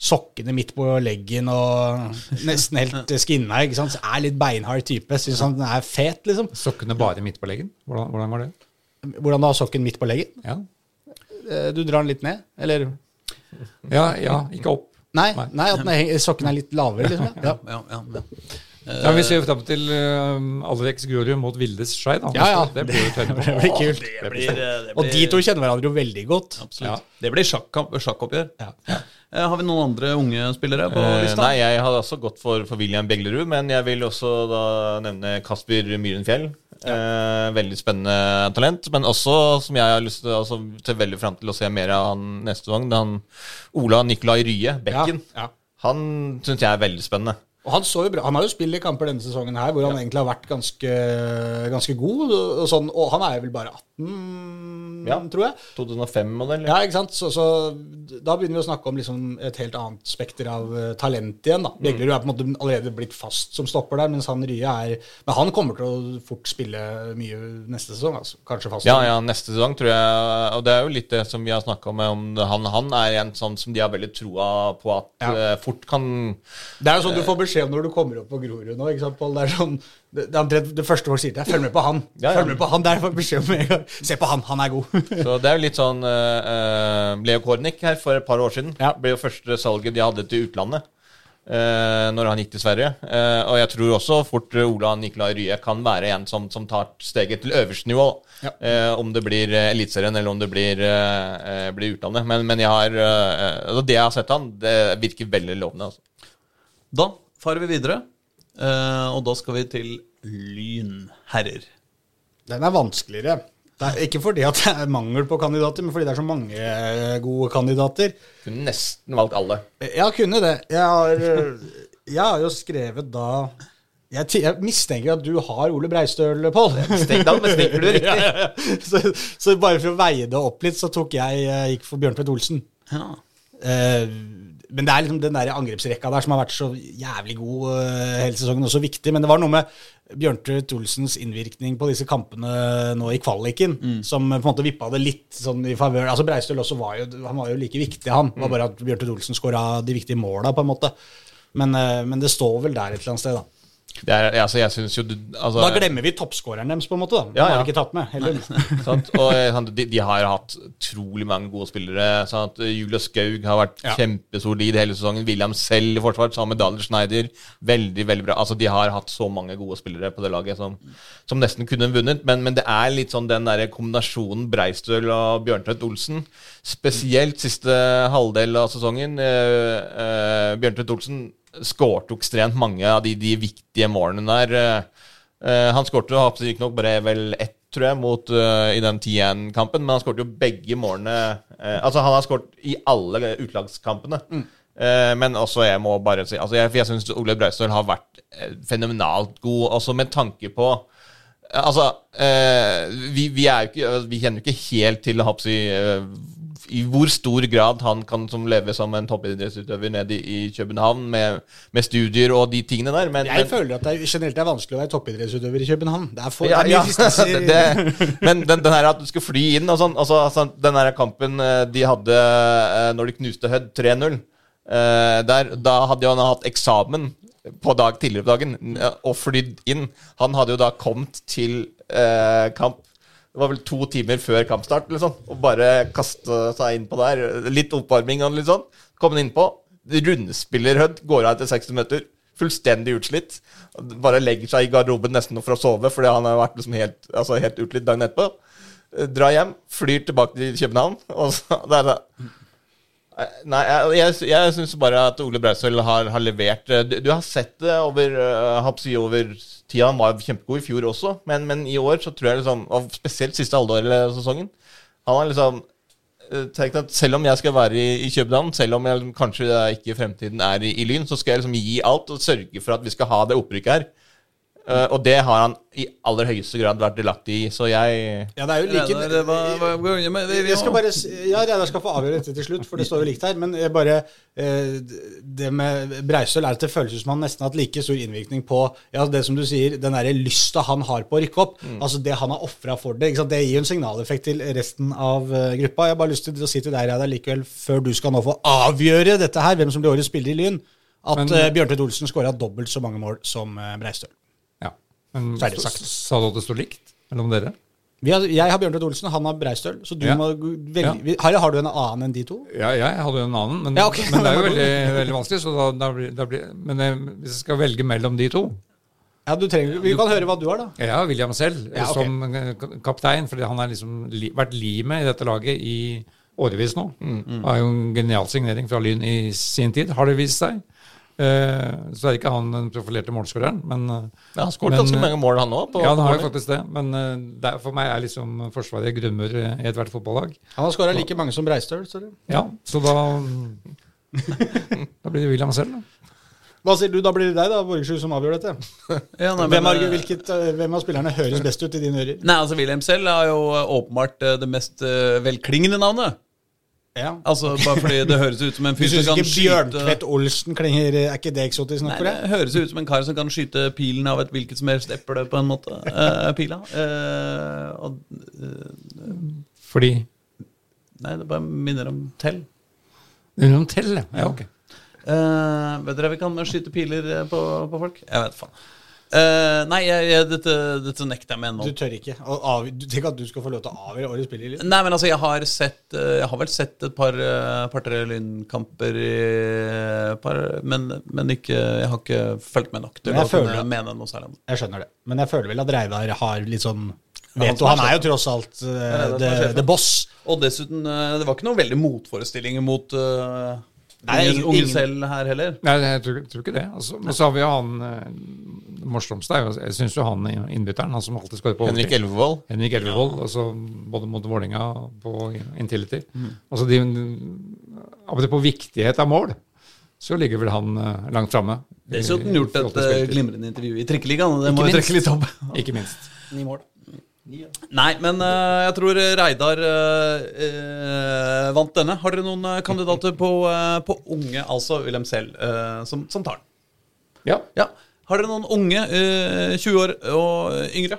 S2: Sokkene midt på leggen og nesten [LAUGHS] helt skinna. ikke sant? Så er litt beinhard type. Syns han er fet, liksom.
S1: Sokkene bare midt på leggen? Hvordan, hvordan var det?
S2: Hvordan du har sokken midt på leggen?
S1: Ja.
S2: Eh, Du drar den litt ned, eller?
S1: Ja, ja ikke opp.
S2: Nei,
S1: Nei.
S2: nei at henger- sokken er litt lavere, liksom. Ja.
S3: Ja, ja, ja.
S1: Ja, Vi ser jo fram til uh, Alex Grorud mot Vildes Skei.
S2: Ja, ja.
S1: Det blir jo. [LAUGHS]
S2: Det blir kult.
S3: Det blir, eh, det
S2: Og de to kjenner hverandre jo veldig godt.
S3: Absolutt. Det blir sjakkoppgjør.
S2: Ja.
S3: Eh, Har vi noen andre unge spillere på
S4: Eh,
S3: lista?
S4: nei, jeg hadde også gått for, for William Beglerud, men jeg vil også da nevne Kasper Myhrenfjell. Eh, veldig spennende talent, men også som jeg har lyst til altså, til veldig fram til å se mer av han neste gang, det er Han Ola Nikolai Rye, bekken.
S2: Ja, ja.
S4: Han syns jeg er veldig spennende.
S2: Og han, så jo bra. han har jo spilt i kamper denne sesongen her hvor han egentlig har vært ganske, ganske god. Og, og, sånn, og han er jo vel bare 18,
S4: Ja.
S2: tror jeg.
S4: 2005-modell.
S2: Ja, ikke sant? Så, så da begynner vi å snakke om liksom et helt annet spekter av eh, talent igjen. da. Beglerud er på en måte allerede blitt fast som stopper der, mens han Rye er Men han kommer til å fort spille mye neste sesong. altså. Kanskje fast.
S4: Ja, ja, neste sesong tror jeg Og det er jo litt det som vi har snakka om. om han, han er en sånn som de har veldig troa på at
S2: Ja.
S4: eh, fort kan
S2: Det er jo sånn du får beskjed om når du kommer opp på Grorud nå. ikke sant, Pål? Det er sånn, det, det, det første folk sier til deg, følg med på han.
S4: Ja, ja.
S2: Følg med på han, Der får beskjed om en gang. Se på han, han er god. [LAUGHS]
S4: Så det er jo litt sånn uh, Leo Kornic her for et par år siden.
S2: Ja.
S4: ble jo første salget de hadde til utlandet. Uh, når han gikk til Sverige. Uh, og jeg tror også fort Ola Nikolai Rye kan være en som, som tar steget til øverste nivå.
S2: Ja.
S4: Uh, om det blir eh, Eliteserien eller om det blir, eh, eh, blir utlandet. Men, men jeg har, eh, altså det jeg har sett han, det virker veldig lovende. Altså.
S3: Da farer vi videre, eh, og da skal vi til Lynherrer.
S2: Den er vanskeligere. Det er ikke fordi at det er mangel på kandidater, men fordi det er så mange eh, gode kandidater.
S4: Kunne nesten valgt alle.
S2: Jeg kunne det. Jeg har, eh, jeg har jo skrevet da jeg, jeg mistenker at du har Ole Breistøl, Pål.
S4: Men stikker du [LAUGHS] riktig.
S2: Ja, ja, ja. Så, så bare for å veie det opp litt, så tok jeg, jeg gikk for Bjørntvedt Olsen.
S3: Ja.
S2: Eh, men det er liksom den der angrepsrekka der som har vært så jævlig god uh, hele sesongen, og så viktig. Men det var noe med Bjørntvedt Olsens innvirkning på disse kampene nå i kvaliken, som på en måte vippa det litt sånn i favør. Altså Breistøl også var jo, han var jo like viktig, han. Det var bare at Bjørntvedt Olsen skåra de viktige måla, på en måte. Men, uh, men det står vel der et eller annet sted, da.
S4: Er, altså, jeg synes jo altså,
S2: Da glemmer vi toppskåreren deres, på en måte. da. Den
S4: Ja,
S2: har vi ikke tatt med heller. [LAUGHS]
S4: Og eh, de, de har hatt utrolig mange gode spillere. Sant? Julius Skaug har vært
S2: Ja.
S4: kjempesolid hele sesongen. William selv i forsvar, sammen med Daniel Schneider. Veldig, veldig bra. Altså, de har hatt så mange gode spillere på det laget som, som nesten kunne vunnet. Men, men det er litt sånn den der kombinasjonen Breistøl og Bjørntvedt Olsen. Spesielt siste halvdel av sesongen. Eh, eh, Bjørntvedt Olsen skårte ekstremt mange av de, de viktige målene der. Eh, Eh, han skårte riktignok bare vel ett, tror jeg, mot, eh, i den 10-1-kampen, men han skårte jo begge målene Altså, han har skåret i alle utlagskampene. Mm. men også, jeg må bare si altså, Jeg, for jeg syns Ole Breistøl har vært fenomenalt god, også med tanke på Altså, vi, vi ikke Vi kjenner jo ikke helt til eh, i hvor stor grad han kan som leve som en toppidrettsutøver nede i, i København med, med studier og de tingene der. Men,
S2: Jeg
S4: men,
S2: føler at det er, generelt er vanskelig å være toppidrettsutøver i København. Det er for
S4: ja, ja, [LAUGHS]
S2: det,
S4: det, men den, den her at du skal fly inn og sånn altså, altså, Den her kampen eh, de hadde eh, når de knuste Hødd 3-0 eh, der, Da hadde han hatt eksamen på dag tidligere på dagen og flydd inn. Han hadde jo da kommet til eh, kamp det var vel to timer før kampstart, liksom, og bare kaste seg innpå der. Litt oppvarming og litt sånn. Kom han innpå. Rundspiller Hødd, går av etter 60 minutter. Fullstendig utslitt. Bare legger seg i garderoben nesten for å sove, fordi han har vært liksom helt, altså helt utslitt dagen etterpå. Drar hjem, flyr tilbake til København, og så det er det. Eh, Nei, jeg, jeg, jeg syns bare at Ole Breistøl har, har levert eh, du, du har sett det over uh, Hapsi over tida. Han var kjempegod i fjor også, men, men i år så tror jeg liksom Og spesielt siste halvår av sesongen. Han har liksom eh, tenkt at selv om jeg skal være i, i København, selv om jeg kanskje ikke i fremtiden er i, i Lyn, så skal jeg liksom gi alt og sørge for at vi skal ha det opprykket her. Eh, og det har han i aller høyeste grad vært delaktig i, så jeg
S2: Ja, det er jo like
S3: det var- vi
S2: Jeg skal bare, ja, Reidar skal få avgjøre dette til slutt, for det står jo likt her. Men jeg bare, eh, det med Breisøl er at det føles som han nesten har hatt like stor innvirkning på ja, det som du sier, den der lysta han har på å rykke opp. Altså det han har ofra for det. Ikke sant? Det gir jo en signaleffekt til resten av uh, gruppa. Jeg har bare lyst til å si til deg, Reidar, likevel, før du skal nå få avgjøre dette her, hvem som blir årets spiller i Lyn, at
S1: Men-
S2: uh, Bjørntveit Olsen skåra dobbelt så mange mål som uh, Breistøl.
S1: Ja. så
S2: er
S1: det
S2: sagt.
S1: sa du at det står likt mellom dere?
S2: Vi har, jeg har Bjørntvedt Olsen, han har Breistøl, så du
S1: Ja.
S2: må velge
S1: Ja.
S2: vi- har, du en annen enn de to?
S1: Ja, jeg hadde jo en annen, men,
S2: Ja, okay.
S1: men det er jo veldig, veldig vanskelig. Så da, da blir, da blir, men jeg, hvis jeg skal velge mellom de to
S2: Ja, du trenger, Vi kan høre hva du har, da.
S1: Jeg har William selv
S2: Ja, ok.
S1: som eh, kaptein, For han har liksom li, vært limet i dette laget i årevis nå.
S2: Mm,
S1: Det er jo en genial signering fra Lyn i sin tid, har det vist seg. Eh, så er ikke han den profilerte målskåreren, men eh,
S4: Ja, han skåret ganske
S1: eh,
S4: mange mål, han òg.
S1: Ja, han har jo faktisk det. Men eh, det er, for meg er liksom Forsvaret grunnmur i ethvert fotballag.
S2: Han har skåra like mange som Breistøl. står det.
S1: Ja, så da [LAUGHS] Da blir det William selv, da.
S2: Hva sier du, da blir det deg, da, Borgersrud, som avgjør dette?
S3: Ja, nei,
S2: Hvem,
S3: eh,
S2: hvilket, hvem av spillerne høres best ut i dine ører?
S3: Nei, altså Wilhelm selv er jo åpenbart det mest velklingende navnet.
S2: Ja.
S3: Altså Bare fordi det høres ut som en
S2: Du
S3: fyr som kan
S2: ikke
S3: skyte
S2: Bjørntvedt Olsen klinger Er ikke det eksotisk nok
S3: for
S2: for
S3: det
S2: deg?
S3: høres ut som en kar som kan skyte pilen av et hvilket som helst eple, på en måte. Uh, pila. Uh, og, uh,
S1: Fordi
S3: nei, det bare minner om tell.
S1: Minner om Tell, ja. ja. ok.
S3: Eh, vet dere vi kan skyte piler på, på folk? Jeg vet faen. Eh, nei, jeg, jeg, dette, dette nekter jeg med ennå.
S2: Du tør ikke. Av, du tenker at du skal få lov til å avgjøre årets spiller?
S3: Nei, men altså, jeg har sett eh, Jeg har vel sett et par eh, par-tre lynkamper par, men, men ikke Jeg har ikke fulgt med nok til å kunne mene noe særlig om det.
S2: Jeg skjønner det. Men jeg føler vel at Reidar har litt sånn
S3: han
S2: Vet
S3: som
S2: du,
S3: er
S2: han er jo tross alt uh, the, boss.
S3: Og dessuten, det var ikke noen veldig motforestillinger mot uh,
S2: Nei, ingen- ingen-
S3: selv her heller.
S1: Nei, jeg tror, tror ikke det. Altså, men så har vi jo han eh, Det morsomste er jo Jeg syns jo han innbytteren, han som alltid skårer på
S4: Henrik. Elvevold.
S1: Henrik Elvevold, altså både mot Vålinga på Intility. Altså de, på viktighet av mål, så ligger vel han eh, langt framme.
S3: Dessuten gjort et eh, glimrende intervju i Trikkeligaen. og Det må vi trekke litt opp.
S1: Ikke minst.
S2: Ni mål.
S3: Nei, men uh, jeg tror Reidar uh, uh, vant denne. Har dere noen kandidater på, på unge, altså Wilhelm selv, som, som tar den?
S1: Ja.
S3: Ja. Har dere noen unge, eh, 20 år og yngre?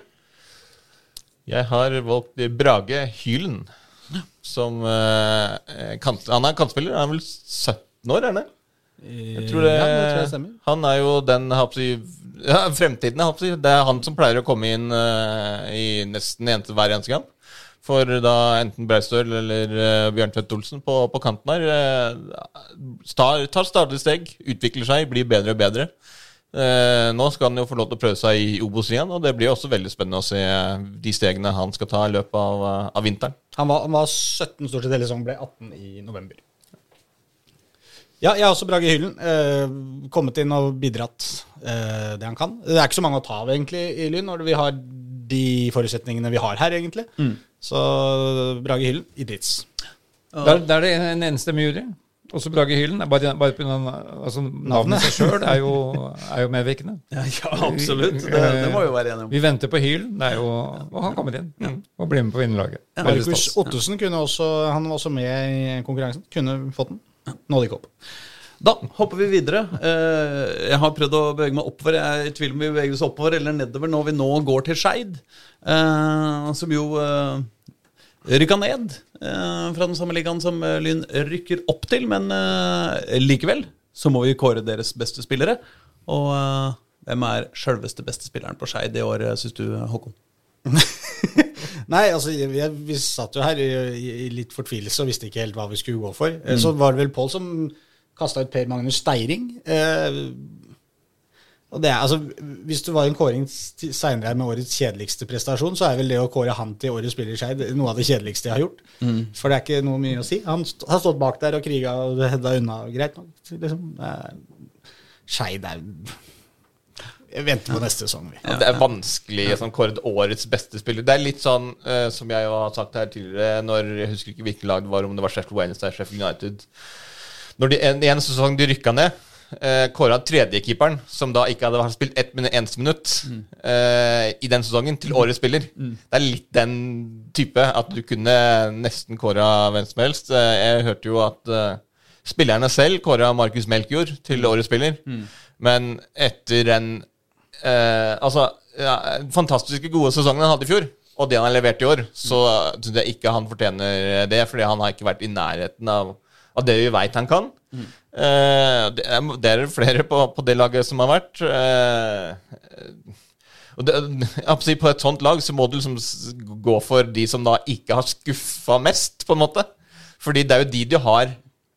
S4: Jeg har valgt Brage Hylen. Som eh, kant, Han er kantspiller. Han er vel 17 år, er han det? Jeg tror det,
S2: Ja, det tror jeg stemmer.
S4: Han er jo den jeg håper å si, ja, Fremtiden, jeg. Det er han som pleier å komme inn uh, i nesten en, hver eneste kamp. For da enten Breistøl eller uh, Bjørntvedt Olsen på, på kanten her uh, tar, tar stadig steg, utvikler seg, blir bedre og bedre. Eh, nå skal han jo få lov til å prøve seg i Obos igjen, og det blir også veldig spennende å se de stegene han skal ta i løpet av, eh, av vinteren.
S2: Han var, han var 17 stort sett hele sesongen, ble 18 i november. Ja, jeg har også Brage Hyllen. Eh, kommet inn og bidratt eh, det han kan. Det er ikke så mange å ta av egentlig i Lyn, når vi har de forutsetningene vi har her, egentlig. Så Brage Hyllen, i drits.
S1: Der, der er det en enstemmig jury. Også Brage Hylen. er Bare, bare på grunn av, altså, navnet seg sjøl er, jo- er jo medvirkende. [LAUGHS]
S3: Ja, absolutt. Det, det må vi jo være enige om.
S1: Vi venter på Hyllen. det er jo, og han kommer inn og blir med på vinnerlaget. Ja.
S2: Markus
S1: stas.
S2: Ottesen kunne også, han var også med i konkurransen. Kunne fått den. Nådde ikke opp.
S3: Da hopper vi videre. Eh, Jeg har prøvd å bevege meg oppover. Jeg er i tvil om vi beveger oss oppover eller nedover når vi nå går til Skeid, eh, som jo eh, rykka ned fra den samme ligaen som Lyn rykker opp til. Men likevel så må vi kåre deres beste spillere. Og hvem er sjølveste beste spilleren på Skeid i år, syns du, Håkon? [LAUGHS]
S2: Nei, altså, jeg, vi satt jo her i, i, litt fortvilelse og visste ikke helt hva vi skulle gå for. Mm. Så var det vel Pål som kasta ut Per Magnus Steiring. Eh, og det er, altså, Hvis du var en kåring seinere med årets kjedeligste prestasjon, så er vel det å kåre han til årets spiller i Skeid noe av det kjedeligste jeg har gjort. For det er ikke noe mye å si. Han st har stått bak der og kriga og hedda unna. Greit nok. Liksom. Eh, Skeid er Jeg venter på neste sesong, vi.
S4: Det er vanskelig å sånn, kåre årets beste spiller. Det er litt sånn, uh, som jeg har sagt her tidligere, når jeg husker ikke hvilket lag det var, om det var Sheffield Wednesday eller Sheffield United Når de en, en sesong de rykka ned, uh, kåra tredjekeeperen, som da ikke hadde spilt ett minutt, eneste minutt uh, i den sesongen, til årets spiller. Det er litt den type at du kunne nesten kåra hvem som helst. Uh, jeg hørte jo at eh, spillerne selv kåra Markus Melkjord til årets spiller, men etter en eh, altså, ja, fantastiske gode sesongen han hadde i fjor, og det han har levert i år, så syns jeg ikke han fortjener det, fordi han har ikke vært i nærheten av, av det vi veit han kan. Eh, det, er, det er flere på, på det laget som har vært. Eh, det, på et sånt lag så må du liksom gå for de som da ikke har skuffa mest, på en måte. Fordi det er jo de du har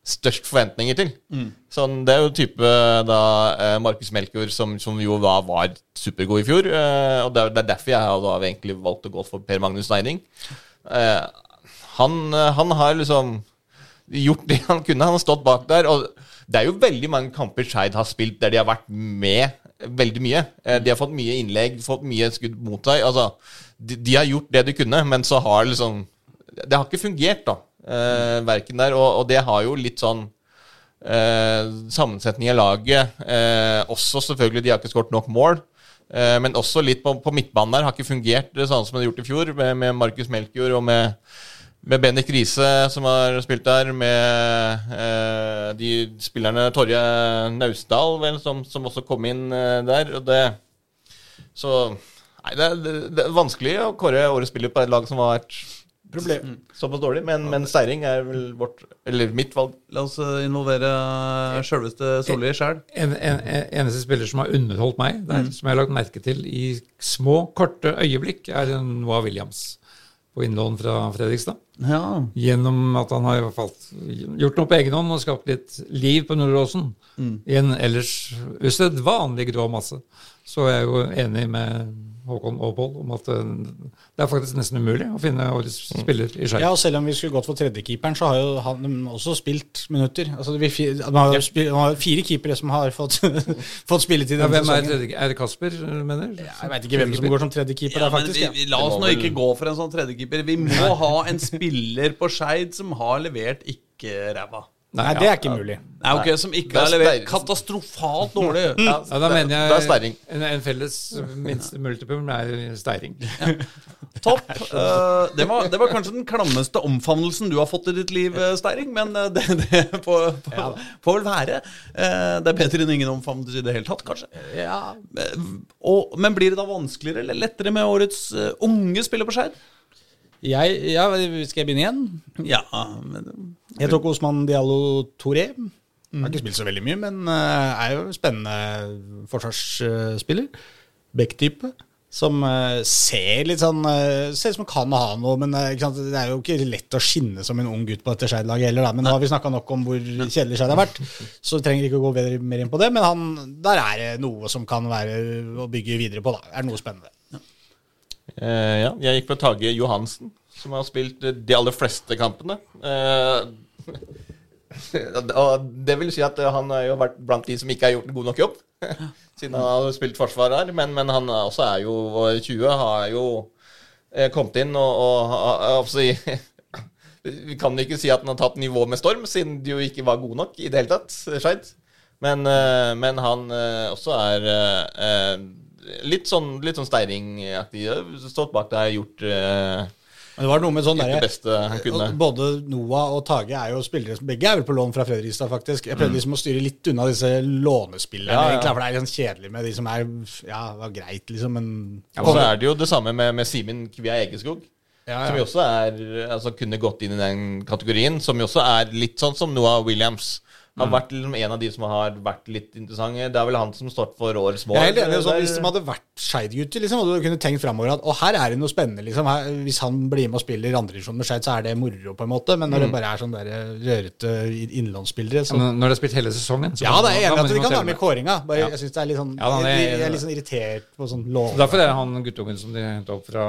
S4: størst forventninger til. Sånn, det er jo type da eh, Markus Melkjord, som, som jo da var supergod i fjor. Eh, og det er, er derfor jeg har da egentlig valgt å gå for Per Magnus Neining. Eh, han, eh, han har liksom gjort det han kunne. Han har stått bak der. Og det er jo veldig mange kamper Skeid har spilt der de har vært med veldig mye. De har fått mye innlegg, fått mye skudd mot seg. Altså, de, de har gjort det de kunne, men så har liksom Det har ikke fungert, da. Eh, verken der. Og, og det har jo litt sånn eh, sammensetning av laget. Eh, også selvfølgelig, de har ikke skåret nok mål. Eh, men også litt på, på midtbanen der har ikke fungert det samme som de har gjort i fjor, med, med Markus Melkjord og med, med Bendik Riise som har spilt der, med eh, de spillerne Torje Naustdal, vel, som, som også kom inn eh, der. Og det, så Nei, det, det, det er vanskelig å kåre årets spiller på et lag som har vært
S2: Problem.
S4: såpass dårlig. Men, men Steiring er vel vårt Eller mitt valg.
S3: La oss eh, involvere sjølveste Solli sjøl.
S1: En, en, en, eneste spiller som har underholdt meg, der, som jeg har lagt merke til i små, korte øyeblikk, er Noah Williams på innlån fra Fredrikstad.
S3: Ja.
S1: Gjennom at han har i hvert fall gjort noe på egen hånd og skapt litt liv på Nordåsen. I en ellers usedvanlig grå masse. Så jeg er jo enig med Håkon Pål om at eh, det er faktisk nesten umulig å finne årets spiller i Skeid.
S2: Ja, og selv om vi skulle gått for tredjekeeperen, så har jo han også spilt minutter. Altså, vi, man har jo spil, man har fire keepere som har fått, [LAUGHS] fått spilletid
S1: Ja, hvem er, tredje, er det Kasper, mener du?
S2: Jeg veit ikke hvem som går som tredjekeeper
S3: Ja,
S2: der, faktisk.
S3: vi,
S2: Ja.
S3: vi, la oss nå ikke gå for en sånn tredjekeeper. Vi må ha en spiller på Skeid som har levert ikke ræva.
S2: Nei, det er ikke mulig.
S3: Nei, ok, Som ikke har levert katastrofalt dårlig. [LAUGHS]
S1: Ja, da mener jeg
S4: det er Steiring.
S1: En, en felles minste multiplum er Steiring.
S3: Topp. Uh, det, var, det var kanskje den klammeste omfavnelsen du har fått i ditt liv, eh, Steiring, men eh, det, det får, får, får vel være. Uh, det er bedre enn ingen omfavnelse i det hele tatt, kanskje. Ja. og, men blir det da vanskeligere eller lettere med årets uh, unge spiller på Skeid?
S2: Jeg, ja, skal jeg begynne igjen?
S3: Ja, men
S2: Jeg tok Osman Diallo Touré. Har ikke spilt så veldig mye, men eh, er jo en spennende forsvarsspiller. Back-type. Som eh, ser litt sånn eh, Ser ut som kan ha noe, men det er jo ikke lett å skinne som en ung gutt på dette Skeid-laget heller. Da. Men nå har vi snakka nok om hvor kjedelig Skeid har vært, så trenger ikke å gå bedre, mer inn på det. Men han, der er det noe som kan være å bygge videre på. da. Er det noe spennende?
S4: Eh, ja, jeg gikk for Tage Johansen, som har spilt de aller fleste kampene. Eh, [LAUGHS] og det vil si at han har jo vært blant de som ikke har gjort en god nok jobb, [LAUGHS] siden han har spilt forsvar her. Men, men han også er jo 20, har jo eh, kommet inn og, og og [LAUGHS] Vi kan ikke si at han har tatt nivået med storm, siden de jo ikke var gode nok i det hele tatt, Scheid. Men, eh, men han eh, også er litt sånn, litt sånn Steiring-aktig. Stått bak der, gjort
S2: Men det var noe med sånn
S4: der, det beste han kunne.
S2: Både Noah og Tage er jo spillere som begge er vel på lån fra Fredrikstad, faktisk. Jeg
S3: Mm.
S2: prøvde liksom å styre litt unna disse lånespillerne,
S4: Ja, ja.
S2: egentlig, for det er litt kjedelig med de som er Ja, det var greit, liksom, men
S4: Og så er det jo det samme med, med Simen Kvia Egeskog.
S2: Ja,
S4: Som jo også er Altså kunne gått inn i den kategorien. Som jo også er litt sånn som Noah Williams.
S2: Mm.
S4: Har vært liksom en av de som har vært litt interessante. Det er vel han som står for årets mål.
S2: Jeg er helt enig. Sånn, hvis de hadde vært Skeid-gutter, liksom, og du kunne tenkt framover at Og her er det noe spennende, liksom. Her, hvis han blir med og spiller andredivisjon med Skeid, så er det moro, på en måte. Men når det bare er sånn der rørete innlandsspillere, så
S1: Ja, når det har spilt hele sesongen så
S2: Ja, det er jeg enig i at de kan være med i kåringa. Bare,
S1: Ja.
S2: Jeg synes det er litt sånn
S1: Ja, da, det
S2: jeg, jeg er litt sånn irritert på sånn lov...
S1: Så Derfor er det han guttungen som de henta opp fra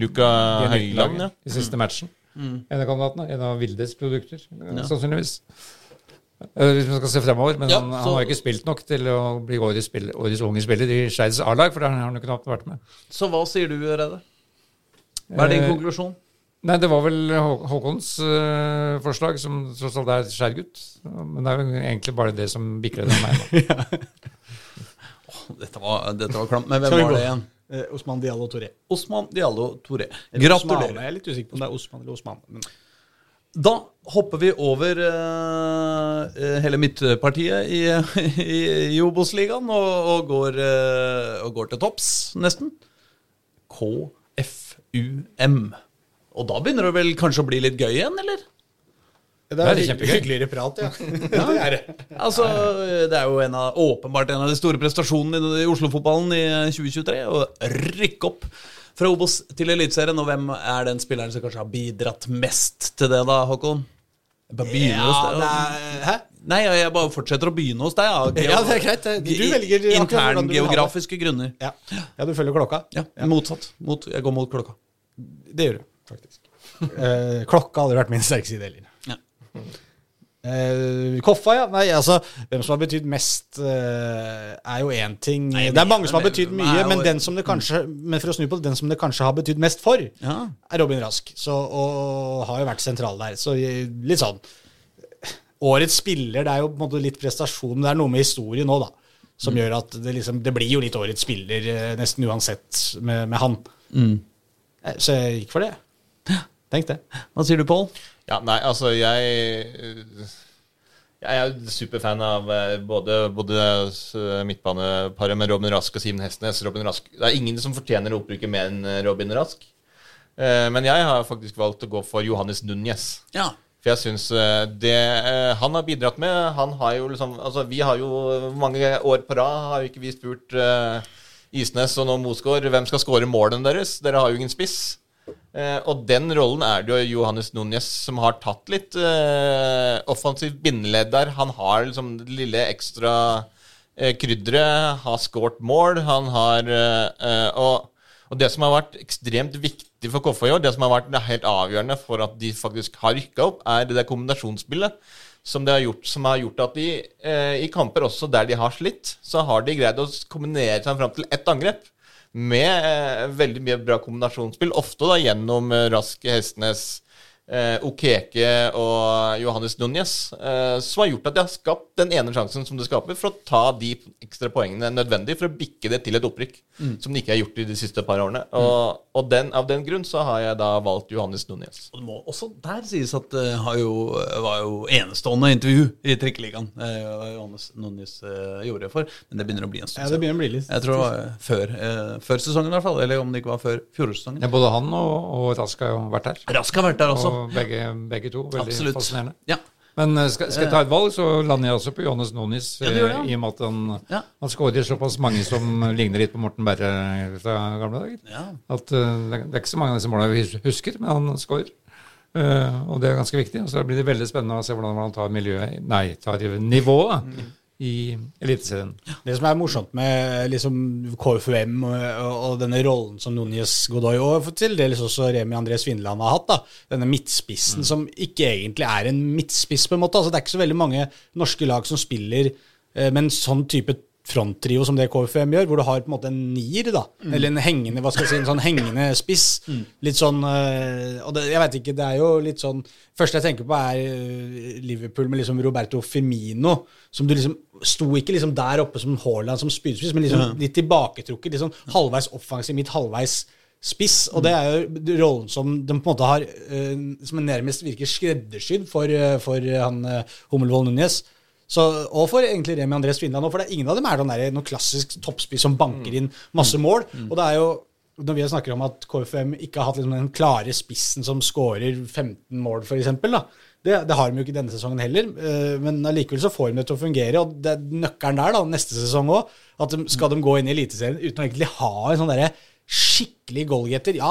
S4: Luka Høyland, ja.
S1: i siste matchen.
S3: Mm.
S1: En av kandidatene. En av Vildes produkter, eh, sannsynligvis. Eh, Hvis man skal se fremover. Men
S3: Ja,
S1: han, han
S3: så-
S1: har ikke spilt nok til å bli årets, spiller, årets unge spiller i Skeids A-lag, for det har han jo knapt vært med.
S3: Så hva sier du, Redde? Hva er din
S1: Eh,
S3: konklusjon?
S1: Nei, det var vel Hå Håkons uh, forslag, som tross alt er skjærgutt. Men det er jo egentlig bare det som bikler det meg. [LAUGHS] Da.
S3: Dette var, dette var klamt. Men hvem var det igjen?
S2: Eh, Osman Diallo Touré.
S3: Osman Diallo Touré.
S2: Gratulerer. Osman, Jeg er litt usikker på om det er Osman eller Osman. Men
S3: Da hopper vi over eh, hele midtpartiet i, [LAUGHS] i, i Obos-ligaen og, og, går, eh, og går til topps, nesten. KFUM. Og da begynner det vel kanskje å bli litt gøy igjen, eller?
S2: det
S1: er
S2: er
S1: kjempegøy.
S2: hyggeligere prat, [LAUGHS] ja. det er det.
S3: Altså, Det er jo en av, åpenbart en av de store prestasjonene i, i Oslo-fotballen i 2023. Å rykke opp fra Obos til Eliteserien. Og hvem er den spilleren som kanskje har bidratt mest til det, da, Håkon? Jeg bare begynner hos deg.
S2: er, hæ?
S3: Nei, jeg bare fortsetter å begynne hos deg. Ja, [LAUGHS]
S2: Ja, det er greit. Du velger.
S3: Interngeografiske grunner.
S2: Ja. ja, du følger klokka?
S3: Ja, Motsatt. Mot, jeg går mot klokka.
S2: Det gjør du, faktisk. Eh, klokka har aldri vært min sterke side heller. Eh, Koffa, ja. Nei, altså, hvem som har betydd mest, uh, er jo én ting.
S3: Nei,
S2: det er mange som har betydd mye, men, den som det kanskje, men for å snu på det, den som det kanskje har betydd mest for,
S3: Ja.
S2: er Robin Rask. Så, og har jo vært sentral der. Så eh, litt sånn Årets spiller, det er jo på en måte litt prestasjon, det er noe med historien nå, da. Som gjør at det liksom Det blir jo litt årets spiller nesten uansett med, med han. Mm. Så jeg gikk for det. Tenk det.
S3: Hva sier du, Pål?
S4: Ja, nei, altså jeg Jeg er superfan av eh, både, både eh, midtbaneparet med Robin Rask og Simen Hestnes. Robin Rask. Det er ingen som fortjener å oppbruke mer enn eh, Robin Rask. Men jeg har faktisk valgt å gå for Johannes Núñez.
S3: Ja.
S4: For jeg syns det han har bidratt med Han har jo liksom Altså, vi har jo mange år på rad har jo ikke vi spurt Isnes og nå Mosgaard hvem skal skåre målene deres. Dere har jo ingen spiss. Eh, og den rollen er det jo Johannes Núñez som har tatt litt eh, offensivt bindeledd der. Han har liksom det lille ekstra eh, krydderet, har skåret mål. Han har eh, eh, og, og det som har vært ekstremt viktig for KFA i år, det som har vært helt avgjørende for at de faktisk har rykka opp, er det der kombinasjonsspillet. Som, har gjort, som har gjort at de i kamper også der de har slitt, så har de greid å kombinere seg fram til ett angrep med eh, veldig mye bra kombinasjonsspill. Ofte da gjennom eh, Raske Hestnes, eh, Okeke og Johannes Núñez, eh, som har gjort at de har skapt den ene sjansen som det skaper, for å ta de ekstra poengene nødvendig for å bikke det til et opprykk, som de ikke har gjort i de siste par årene. Og, og den, av den grunn så har jeg da valgt Johannes Núñez.
S3: Og det må også der sies at det har jo, var jo enestående intervju i Trikkeligaen. eh, Johannes Núñez eh, gjorde for, men det begynner å bli en stund
S2: Ja, det begynner å bli litt
S3: Jeg tror det var eh, før, eh, før sesongen, i hvert fall. Eller om det ikke var før fjorårssesongen.
S1: Ja, både han og, og Rask har jo vært der.
S3: Rask har vært der også.
S1: Og begge, begge to. Veldig
S3: Absolutt.
S1: fascinerende.
S3: Ja.
S1: Men eh, skal, skal jeg ta et valg, så lander jeg også på Johannes Nonis.
S3: Ja, gjør ja.
S1: I og med at han,
S3: Ja.
S1: han skårer såpass mange som [LAUGHS] ligner litt på Morten Berre fra gamle dager.
S3: Ja.
S1: At eh, det er ikke så mange av disse målene vi husker, men han skårer. Uh, og det er ganske viktig. Og så blir det veldig spennende å se hvordan han tar miljøet Nei, tar nivået
S3: Mm.
S1: I Eliteserien.
S2: Det som er morsomt med liksom KFUM og, og, denne rollen som Núñez Godoy og til dels også Remi André Svindeland har hatt, da, denne midtspissen som ikke egentlig er en midtspiss, på en måte. altså Det er ikke så veldig mange norske lag som spiller eh, med en sånn type fronttrio som det KFM gjør, hvor du har på en måte en nier, da. Eller en hengende hva skal jeg si, en sånn hengende spiss. Litt sånn eh, Og det, jeg vet ikke, det er jo litt sånn Første jeg tenker på, er eh, Liverpool med liksom Roberto Firmino, som du liksom sto ikke liksom der oppe som Haaland som spydspiss, men liksom litt tilbaketrukket. Liksom halvveis offensiv, midt halvveis spiss. Og det er jo rollen som de på en måte har eh, Som nærmest virker skreddersydd for, for han Hummelvold Núñez. Så, og for egentlig Remi André Svindland òg, for det er ingen av dem er noen, der, noen klassisk toppspiss som banker inn masse mål. Og det er jo når vi snakker om at KFM ikke har hatt liksom den klare spissen som skårer 15 mål, f.eks. Det, det har de jo ikke denne sesongen heller, eh, men allikevel så får de det til å fungere. Og det er nøkkelen der da, neste sesong òg. At de, skal de gå inn i Eliteserien uten å egentlig ha en sånn derre skikkelig goalgetter. Ja,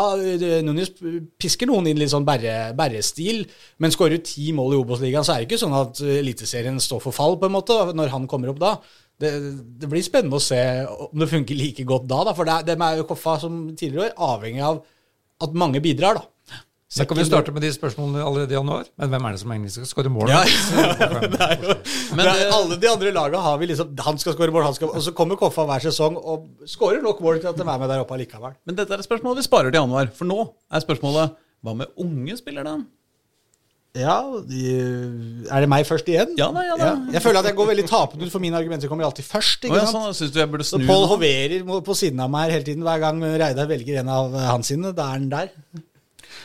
S2: Nunes pisker noen inn litt sånn berre- berrestil, men skårer ti mål i Obos-ligaen, så er det ikke sånn at eh, Eliteserien står for fall, på en måte, når han kommer opp da. Det, det blir spennende å se om det funker like godt da, da for det, dem er jo Koffa som tidligere år avhengig av at mange bidrar, da.
S1: Så kan vi starte med de spørsmålene allerede i januar. Men hvem er det som egentlig skal skåre mål?
S2: Ja, [LAUGHS] ja, jo,
S3: Men
S2: er, alle de andre laga har vi liksom Han skal skåre mål, han skal Og så kommer Koffa hver sesong og skårer nok mål til at de er med der oppe allikevel.
S3: Men dette er et spørsmål vi sparer til januar. For nå er spørsmålet hva med unge spillere?
S2: Ja, de, Er det meg først igjen?
S3: Ja da, ja da.
S2: Jeg føler at jeg går veldig tapende ut, for mine argumenter kommer alltid først. Ikke
S3: ja,
S2: sant?
S3: sånn, Syns du jeg burde
S2: Så
S3: snu?
S2: Pål hoverer på siden av meg hele tiden. Hver gang Reidar velger en av hans sine, da er han der.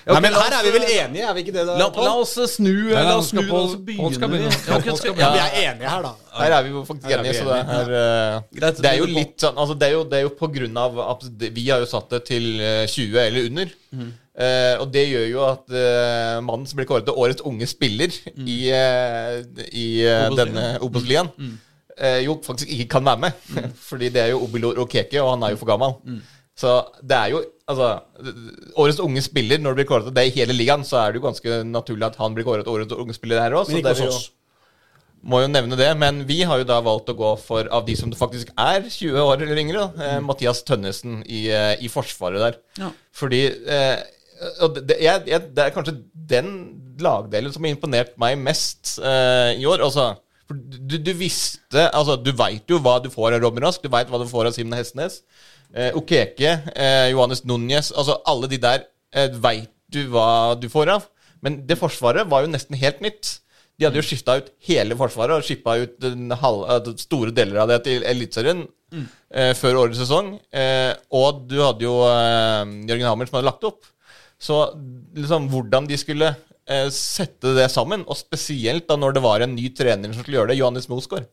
S2: Nei, men her er vi vel enige, er vi ikke det? da,
S3: La, la oss snu.
S1: Nei,
S3: la oss snu,
S1: Pål- skal
S3: vi.
S1: begynne.
S3: Ja,
S1: okay,
S3: skal-
S2: Ja, vi er enige her, da.
S4: Her er vi jo faktisk enige, så det er eh, Det er jo litt sånn altså det, er jo, det er jo på grunn av at vi har jo satt det til eh, 20 eller under.
S3: Mm.
S4: Uh, og det gjør jo at uh, mannen som blir kåret til årets unge spiller i, uh, i eh, denne Obos-ligaen, eh, jo faktisk ikke kan være med. [LAUGHS] Fordi det er jo Obilor Okeke, og han er jo for gammel. Så det er jo Altså, årets unge spiller, når det blir kåret til det i hele ligaen, så er det jo ganske naturlig at han blir kåret til årets unge spiller her òg.
S2: Men ikke hos oss.
S4: Må jo nevne det, men vi har jo da valgt å gå for, av de som faktisk er 20 år eller yngre, da, eh, Mathias Tønnesen i, eh, i forsvaret der.
S3: Ja.
S4: Fordi eh, og det, jeg, jeg, det er kanskje den lagdelen som har imponert meg mest eh, i år. Altså, du, du visste Altså, du veit jo hva du får av Robin Rask, du veit hva du får av Simen Hestnes. Eh, Okeke, eh, Johannes Núñez Altså, alle de der eh, veit du hva du får av. Men det forsvaret var jo nesten helt nytt. De hadde jo skifta ut hele forsvaret og skippa ut den halv, eh, store deler av det til Eliteserien eh, før årets sesong. Eh, og du hadde jo eh, Jørgen Hammer som hadde lagt opp. Så liksom hvordan de skulle eh, sette det sammen, og spesielt da når det var en ny trener som skulle gjøre det, Johannes Mosgaard.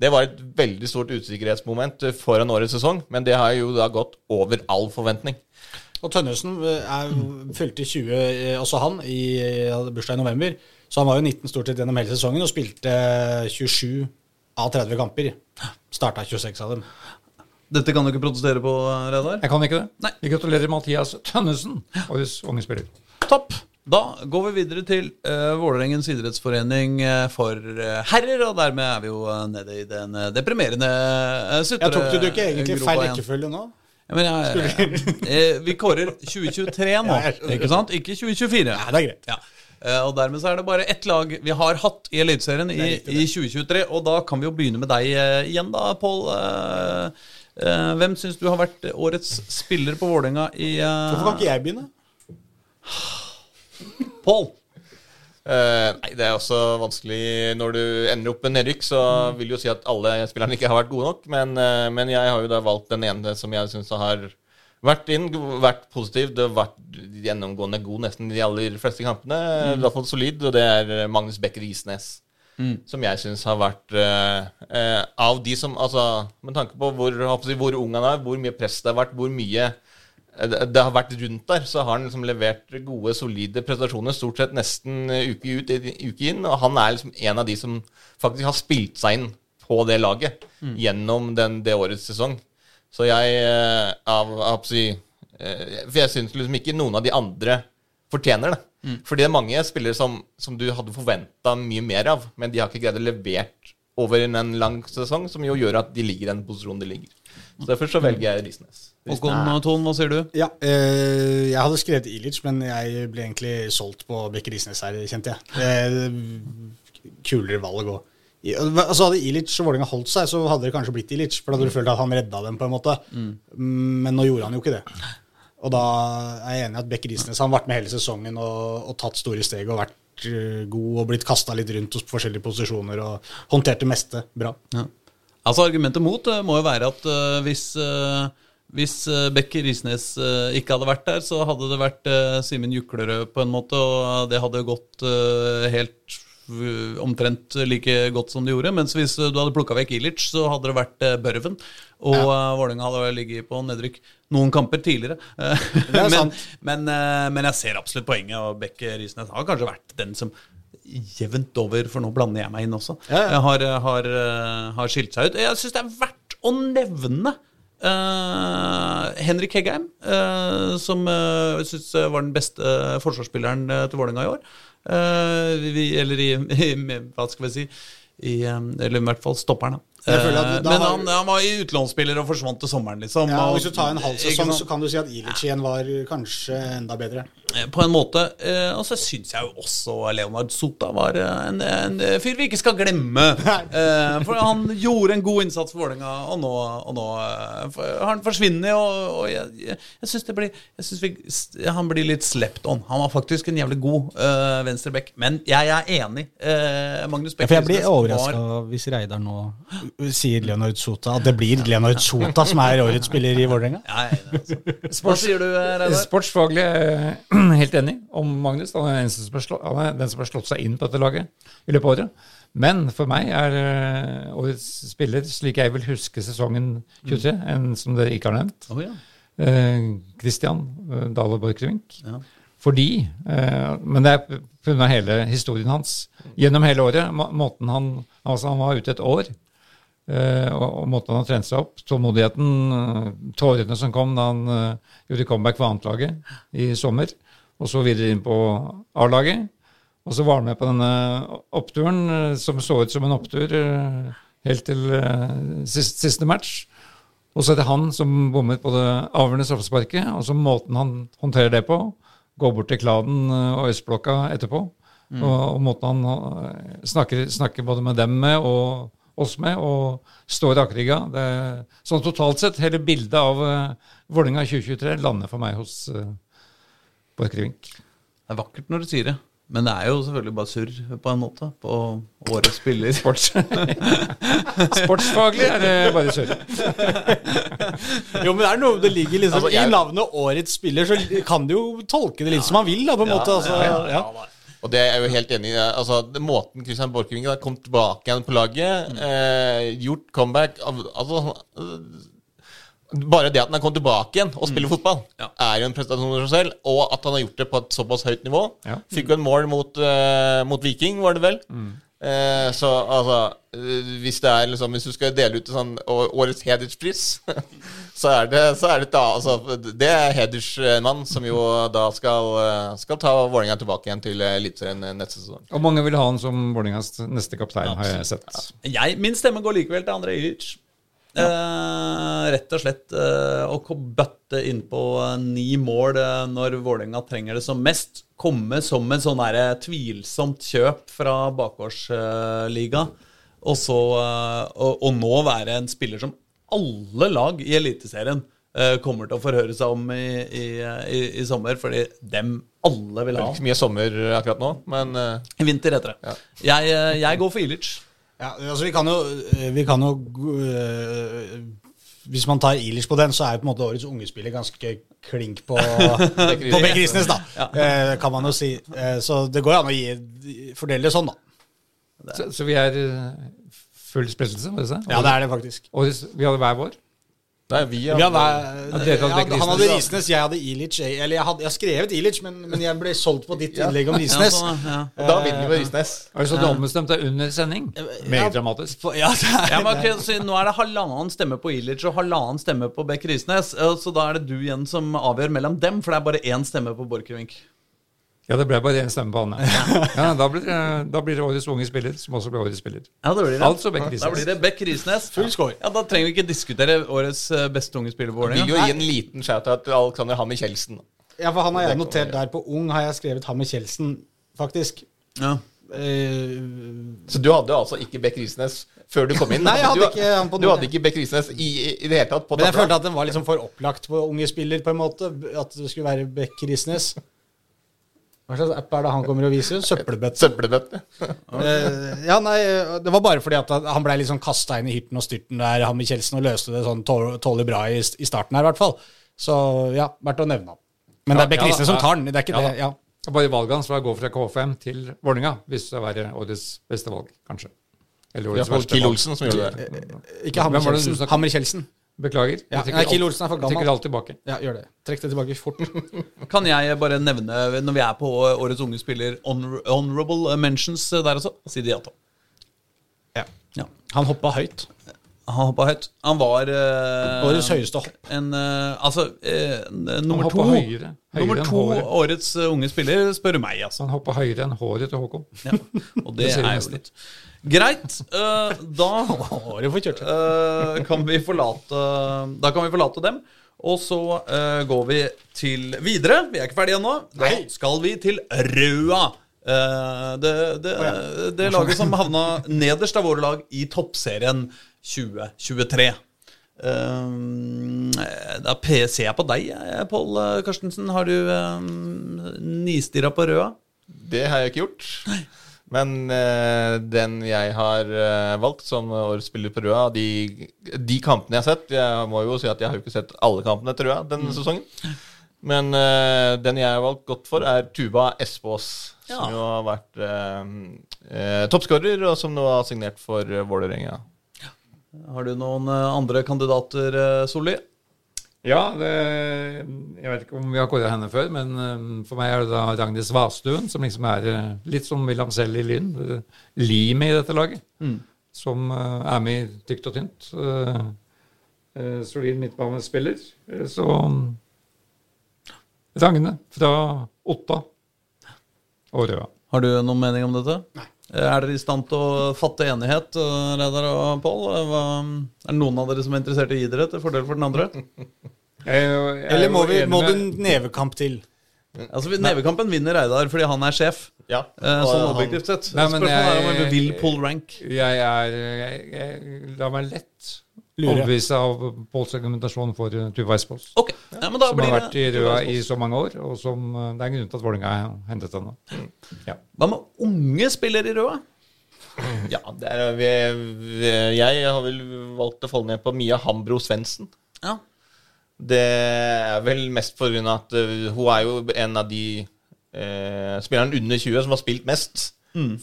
S4: Det var et veldig stort usikkerhetsmoment eh, foran årets sesong, men det har jo da gått over all forventning.
S2: Og Tønnesen eh, er, fylte 20, eh, også han, i hadde bursdag i november. Så han var jo 19 stort sett gjennom hele sesongen og spilte 27 av 30 kamper. Starta 26 av dem.
S3: Dette kan du ikke protestere på, Reidar?
S1: Jeg kan ikke det.
S3: Nei.
S1: Vi gratulerer Mathias Tønnesen, årets unge spiller.
S3: Topp! Da går vi videre til uh, Vålerengens idrettsforening eh, for eh, herrer, og dermed er vi jo nede i den deprimerende uh,
S2: Jeg tok du ikke egentlig feil
S3: igjen.
S2: rekkefølge nå?
S3: Ja, men jeg, [LAUGHS] eh, vi kårer 2023 [LAUGHS] nå,
S2: jeg
S3: ikke sant? Ikke 2024.
S2: Nei, det er greit.
S3: Ja. Og dermed så er det bare ett lag vi har hatt i Eliteserien i, i 2023. Og da kan vi jo begynne med deg igjen, da, Pål. Hvem syns du har vært årets spiller på Vålerenga i
S2: Hvorfor kan ikke jeg begynne?
S3: Pål?
S4: Uh, nei, det er også vanskelig Når du ender opp med nedrykk, så vil du jo si at alle spillerne ikke har vært gode nok. Men, uh, men jeg har jo da valgt den ene som jeg syns har vært inn, vært positiv. Det har vært gjennomgående god nesten de aller fleste kampene. I hvert fall solid, og det er eh, Magnus Becker Isnes. Som jeg syns har vært uh, eh, Av de som Altså, med tanke på hvor, hvor ung han er, hvor mye press det har vært, hvor mye eh, det det har vært rundt der, så har han liksom levert gode, solide prestasjoner stort sett nesten eh, uke ut, uke inn. Og han er liksom en av de som faktisk har spilt seg inn på det laget gjennom den, det årets sesong. Så jeg eh, av, av, eh, For jeg syns liksom ikke noen av de andre fortjener det. Fordi det er mange spillere som, som du hadde forventa mye mer av, men de har ikke greid å levert over en, en lang sesong, som jo gjør at de ligger i den posisjonen de ligger. Så Derfor så velger jeg Risnes.
S3: Håkon Thon, hva sier du?
S2: Ja, eh, jeg hadde skrevet Ilic, men jeg ble egentlig solgt på Bekker Isnes her, kjente jeg. Eh, kulere valg òg. Altså Hadde Ilic og Vålerenga holdt seg, så hadde det kanskje blitt Ilic. For da hadde du følt at han redda dem, på en måte. Men nå gjorde han jo ikke det. Og da er jeg enig i at Bekker Isnes har vært med hele sesongen og, og tatt store steg og vært eh, god og blitt kasta litt rundt hos forskjellige posisjoner og håndtert det meste bra.
S3: Ja. Altså Argumentet mot eh, må jo være at eh, hvis, eh, hvis eh, Bekker Risnes eh, ikke hadde vært der, så hadde det vært uh, Simen Juklerød på en måte, og det hadde gått eh, helt eh, omtrent like godt som det gjorde. Mens hvis eh, du hadde plukka vekk Ilic, så hadde det vært Børven. Og ja. Vålerenga hadde ligget på nedrykk noen kamper tidligere. [LAUGHS] Eh,
S2: er
S3: men, men, eh, men jeg ser absolutt poenget, og Bekker Risnes har kanskje vært den som jevnt over, for nå blander jeg meg inn også,
S2: Ja, ja.
S3: har, har, eh, har skilt seg ut. Jeg syns det er verdt å nevne eh, Henrik Heggheim, uh, som uh, jeg syns var den beste forsvarsspilleren til Vålerenga i år. Vi, eller i, [LAUGHS] i Hva skal vi si i, Eller i hvert fall stopperen. da. Eh,
S2: da
S3: Men
S2: har-
S3: han, han var i utlånsspiller og forsvant til sommeren, liksom.
S2: Ja,
S3: og-
S2: Hvis du tar en halv sesong, så kan du si at Ilic igjen var kanskje enda bedre.
S3: Eh, På en måte. Eh, og så syns jeg jo også Leonard Sota var en, en fyr vi ikke skal glemme. [LAUGHS] Eh, for han gjorde en god innsats for Vålerenga, og nå, og nå har han forsvunnet. Og, og jeg, jeg, jeg syns det blir Jeg synes vi, han blir litt slept on. Han var faktisk en jævlig god uh, venstreback. Men jeg er enig. Eh, Magnus
S2: Ja, for jeg blir overraska hvis Reidar nå sier Leonard Sota. At det blir Leonard Sota som er årets spiller i Vålerenga.
S3: Ja, jeg er altså. Hva sier du, eh, Reidar?
S1: Sportsfaglig er [CLEARS THROAT] jeg helt enig om Magnus. Han er, den som har han er den som har slått seg inn på dette laget i løpet av året. Men for meg er eh, årets spiller, slik jeg vil huske sesongen 23, en som dere ikke har nevnt,
S3: Å, ja.
S1: eh, Christian eh, Dale Borchgrevink.
S3: Ja.
S1: Fordi eh, Men det er pga. hele historien hans. Gjennom hele året. må- Måten han Altså, han var ute et år. eh, og, og måten han har trent seg opp. Tålmodigheten, eh, tårene som kom da han gjorde comeback for annetlaget i sommer. Og så videre inn på A-laget. Og så var han med på denne oppturen som så ut som en opptur helt til siste, siste match. Og så er det han som bommet på det avgjørende straffesparket. Og så måten han håndterer det på, går bort til Kladen eh, og Østblokka etterpå, og, og måten han eh, snakker, snakker både med dem med og oss med, og står rakrygga. Sånn totalt sett, hele bildet av uh, Vålerenga 2023 lander for meg hos uh, Borchgrevink.
S3: Det er vakkert når du sier det. Men det er jo selvfølgelig bare surr, på en måte, på årets spiller. [LAUGHS]
S1: Sports. Sportsfaglig er det bare surr.
S2: Jo, men det er noe det ligger liksom
S4: Altså, jeg-
S2: I navnet 'Årets spiller' så kan du jo tolke det litt som man vil, da, på en måte. Altså, ja.
S4: Og det er jeg jo helt enig i. Altså, Måten Christian Borchgrevink har kommet tilbake igjen på laget, eh, gjort comeback altså, Bare det at han er kommet tilbake igjen og spiller fotball,
S3: Ja.
S4: er jo en prestasjon i seg selv. Og at han har gjort det på et såpass høyt nivå.
S1: Ja.
S4: Fikk jo en mål mot, uh, mot Viking, var det vel. Eh, så altså eh, hvis, det er liksom, hvis du skal dele ut sånn årets hederspris, [LAUGHS] så er det, så er det da altså, Det er hedersmann som jo da skal, eh, skal ta Vålerenga tilbake igjen til Eliteserien neste sesong.
S1: Og mange vil ha han som Vålerengas neste kaptein, har jeg sett.
S3: Jeg, min stemme går likevel til André Ilic. Eh, rett og slett eh, å bøtte innpå eh, ni mål eh, når Vålerenga trenger det som mest. Komme som en sånn der, tvilsomt kjøp fra bakgårdsliga. og, så, eh, og, og nå være en spiller som alle lag i Eliteserien kommer til å forhøre seg om i, i, i, i sommer, fordi dem alle vil
S4: Det
S3: ha.
S4: er ikke mye sommer akkurat nå, men
S3: vinter heter det. Jeg, eh, jeg går for Ilic.
S2: Ja, altså vi kan jo, vi kan jo øh, Hvis man tar Ilish på den, så er jo på en måte årets ungespiller ganske klink på, [LAUGHS] på Beck Risnes, da. Eh, kan man jo si. Eh, så det går jo an å gi, fordele det sånn, da.
S1: Så, så vi er eh, full det?
S2: Ja, det er det faktisk.
S1: Og vi hadde hver vår?
S4: Nei, vi
S2: Vi hadde,
S1: Ja, hadde
S2: ja, han hadde
S1: Risnes,
S2: jeg hadde Ilic. Eller jeg hadde jeg har skrevet Ilic, men, men jeg ble solgt på ditt innlegg om
S3: Ja,
S2: Risnes.
S3: sånn, ja.
S4: Da vinner vi med Risnes.
S1: Altså, du ombestemte deg under sending? Meget dramatisk.
S2: Ja, det er,
S3: Ja, men så Nå er det halvannen stemme på Ilic og halvannen stemme på Beck Risnes. eh, Så da er det du igjen som avgjør mellom dem, for det er bare én stemme på Borchgrevink.
S1: Ja, det ble bare én stemme på Anne. Ja, da, blir det, da blir det årets unge spiller, som også blir årets spiller.
S3: Ja, det blir det.
S1: Altså Beck
S3: Da blir det Bekk Risnes.
S2: Full score.
S3: Ja, Da trenger vi ikke diskutere årets eh, beste unge spiller på
S4: Vil jo
S3: Vålerenga.
S4: gi en liten shout-out til Alexander Hammer Kjeldsen.
S2: ja, for han har jeg notert der på ung, har jeg skrevet Hammer Kjeldsen, faktisk.
S3: Ja.
S2: Uh,
S4: Så du hadde altså ikke Beck Risnes før du kom inn? [LAUGHS]
S2: Nei, jeg hadde
S4: du,
S2: ikke han på
S4: Du
S2: noe.
S4: hadde ikke Beck Risnes i, i, det hele tatt? på
S2: Men jeg følte at den var liksom for opplagt på unge spiller, på en måte. At det skulle være Beck Risnes. Hva slags app er det han kommer og viser? Søppelbøtte.
S4: Søppelbøtte.
S2: uh, [LAUGHS] ja, nei, det var bare fordi at han ble liksom kasta inn i hyrten og styrten der, han med Kjeldsen, og løste det sånn tål- tålelig bra i, i starten her, i hvert fall. Så ja, verdt å nevne han. Men det er Beck
S1: Ja, ja,
S2: som tar den, det er ikke
S1: Ja,
S2: det. ja.
S1: Bare valget hans var å gå fra K5 til Vålerenga, hvis det var årets beste valg, kanskje. Eller
S4: Det
S1: årets
S4: var
S1: verste
S4: Kiel. Olsen som gjorde det.
S2: Ikke Hammer
S1: Hvem var det du
S2: Kjeldsen. Hammer.
S1: Beklager.
S2: Ja,
S1: Jeg trekker
S2: nei, Kiel
S1: alt-
S2: Olsen er for
S1: jeg
S2: gammel.
S1: trekker alt tilbake.
S2: Ja, gjør det. Trekk det tilbake fort. [LAUGHS]
S3: Kan jeg bare nevne, når vi er på årets unge spiller, honorable mentions der også? Si det ja til.
S2: Ja.
S3: Ja.
S2: Han hoppa høyt.
S3: Han hoppa høyt. Han var uh,
S2: Årets høyeste hopp.
S3: en uh, Altså, uh, nummer to
S1: høyere. Høyere
S3: Nummer to
S1: håret.
S3: årets unge spiller, spør meg, altså.
S1: han hoppa høyere enn håret til Håkon.
S3: Ja. Og [LAUGHS] det,
S1: Det
S3: er jo litt Greit. Uh, da [LAUGHS] eh, kan vi forlate Da kan vi forlate dem. Og så uh, går vi til videre. Vi er ikke ferdige ennå. Da skal vi til Røa. Eh, det, det, det laget som havna nederst av våre lag i toppserien 2023. Eh, da ser jeg på deg, Pål Karstensen. Har du uh, nistirra på Røa?
S4: Det har jeg ikke gjort. Men eh, den jeg har eh, valgt som årets spiller på Røa, de, de kampene jeg har sett Jeg må jo si at jeg har jo ikke sett alle kampene til Røa denne
S3: Mm.
S4: sesongen. Men eh, den jeg har valgt godt for, er Tuva Espås.
S3: Ja.
S4: Som jo har vært uh, toppskårer, og som nå har signert for uh, Vålerenga.
S3: Har du noen eh, andre kandidater, eh, Solli?
S1: Ja, det, jeg vet ikke om vi har kåra henne før, men eh, for meg er det da Ragnhild Svastuen, som liksom er eh, litt som William Sell i Lyn. eh, Limet i dette laget. Som eh, er med i tykt og tynt. Solid midtbanespiller. Så Ragne fra Otta og Røa.
S3: Har du noen mening om dette? Nei. Er dere i stand til å fatte enighet, eh, Reidar og Pål? Er det noen av dere som er interessert i idrett til fordel for den andre? [LAUGHS]
S1: Jeg jeg er
S2: Eller må, vi, må du nevekamp til?
S3: Altså, Nevekampen vinner Reidar fordi han er sjef.
S4: Ja,
S3: eh, Sånn objektivt sett.
S1: Nei, Spørsmålet
S3: Spørsmålet er om du vil pull rank.
S1: Jeg er jeg, jeg lar meg lett
S2: Lure.
S1: overbevise av Påls argumentasjon for uh, Tuva Espås.
S3: Ok, ja,
S1: Som
S3: blir
S1: har vært i Røa i så mange år, og som uh, det er en grunn til at Vålerenga har hentet henne. Ja.
S3: Hva med unge spillere i Røa?
S4: Ja, det er, vi, vi, jeg har vel valgt å falle ned på Mia Hambro Svendsen.
S3: Ja.
S4: Det er vel mest på grunn av at uh, hun er jo en av de eh, spillerne under 20 som har spilt mest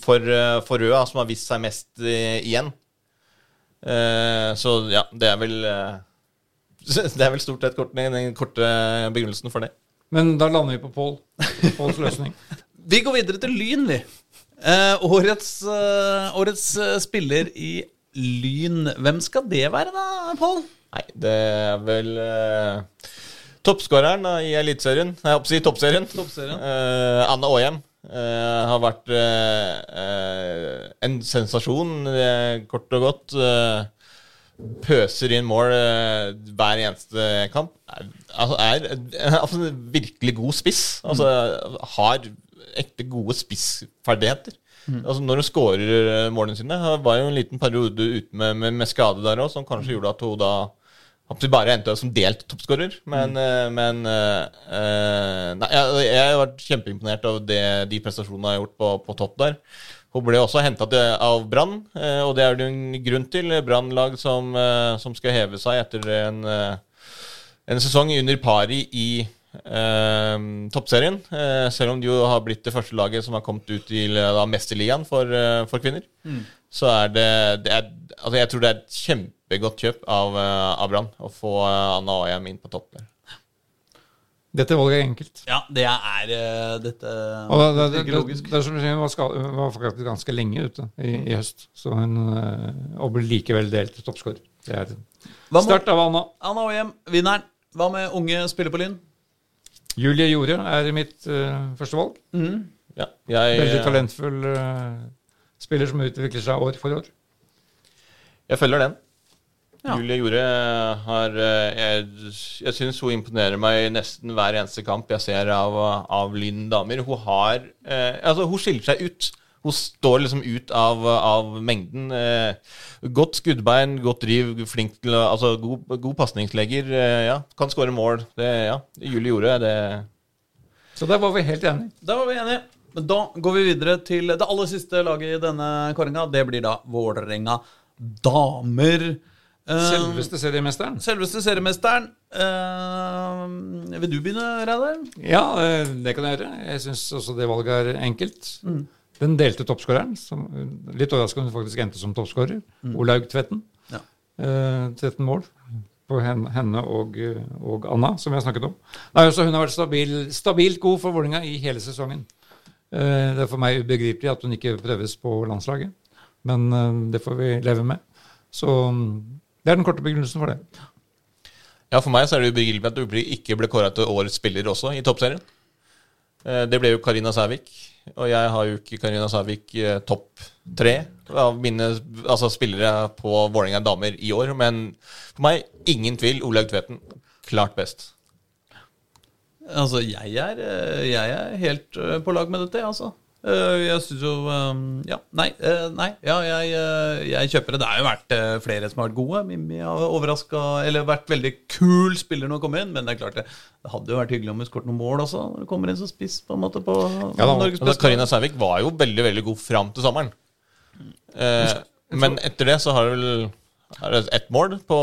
S4: for, uh, for Røa, som har vist seg mest eh, igjen. Uh, så ja, det er vel uh, [LAUGHS] det er vel stort sett kort, den korte begrunnelsen for det.
S1: Men da lander vi på Pål. Påls [LAUGHS] løsning.
S3: Vi går videre til Lyn, vi. Eh, årets eh, årets eh, spiller i Lyn. Hvem skal det være, da, Pål?
S4: Nei, det er vel eh, toppskåreren i Eliteserien. Nei, jeg på å si toppserien.
S3: Toppserien.
S4: Eh, Anne Aahjem. Eh, har vært uh, en sensasjon, kort og godt. Pøser inn mål hver eneste kamp. Er, altså, er, er [LAUGHS] altså, en virkelig god spiss. Altså, har ekte gode spissferdigheter. Altså, når hun skårer målene sine var jo en liten periode ute med, med, med skade der òg, som kanskje gjorde at hun da at vi bare endte som delt toppskårer. Men, mm. men eh, nei, jeg, jeg har vært kjempeimponert av det, de prestasjonene har gjort på, på topp der. Hun ble også henta av Brann, og det er det en grunn til. Brann-lag som, som skal heve seg etter en, en sesong under pari i eh, toppserien. Eh, selv om de jo har blitt det første laget som har kommet ut eh, da, Mesterligaen for, eh, for kvinner. Så er det, det er, altså Jeg tror det er et kjempegodt kjøp av, eh, av Brann å få eh, Anna Ayam inn på topp der.
S1: Dette valget er enkelt.
S3: Ja, det er dette
S1: Og det, det, det, det,
S3: logisk.
S1: det er som du sier, var, skal, var faktisk ganske lenge ute i, i høst. Så hun eh, og ble likevel delt toppskårer. Det er Start av Anna.
S3: Anna Aahjem, vinneren? Hva med unge spiller på Lyn?
S1: Julie Jorde er mitt uh, første valg.
S4: Ja, jeg,
S1: Veldig talentfull uh, spiller som utvikler seg år for år.
S4: Jeg følger den.
S3: Ja.
S4: Julie Jorde har eh, Jeg, jeg syns hun imponerer meg nesten hver eneste kamp jeg ser av, av Lyn damer. Hun har eh, Altså, hun skiller seg ut. Hun står liksom ut av, av mengden. Eh, godt skuddbein, godt driv, flink til Altså, god, god pasningslegger. Eh, ja, kan skåre mål. Det, ja, Julie gjorde, det
S1: Så der var vi helt enige.
S3: Da var vi enige. Men da går vi videre til det aller siste laget i denne kåringa. Det blir da Vålerenga damer. Eh,
S1: Selveste seriemesteren.
S3: Selveste seriemesteren. Eh, vil du begynne, Reidar?
S1: Ja, det kan jeg gjøre. Jeg syns også det valget er enkelt. Den delte toppskåreren, som litt overraskende faktisk endte som toppskårer, Olaug Tvetten.
S3: Ja.
S1: Eh, 13 mål på hen- henne og, og Anna, som vi har snakket om. Nei, også hun har vært stabil, stabilt god for Vålerenga i hele sesongen. Eh, det er for meg ubegripelig at hun ikke prøves på landslaget, men eh, det får vi leve med. Så mm, det er den korte begrunnelsen for det.
S4: Ja, For meg så er det ubegripelig at du ikke ble kåra til årets spiller også i toppserien. Eh, Det ble jo Karina Sævik, og jeg har jo ikke Karina Sævik eh, topp tre av mine altså, spillere på Vålerenga damer i år. Men for meg, ingen tvil, Olaug Tveten. Klart best.
S3: Altså, jeg er, eh, jeg er helt på lag med dette, altså. Eh, Jeg syns jo eh, Ja, nei. eh, nei ja, jeg, eh, jeg kjøper det. Det har jo vært flere som har vært gode. Mimmi har overraska Eller vært veldig kul spiller når hun kommer inn. Men det er klart det, det hadde jo vært hyggelig om hun skåret noen mål også. Når det kommer inn som spiss på en måte på
S1: Ja da,
S3: Norges beste.
S4: Karina Sævik var jo veldig veldig god fram til sommeren. Eh, men etter det så har det vel er det ett mål på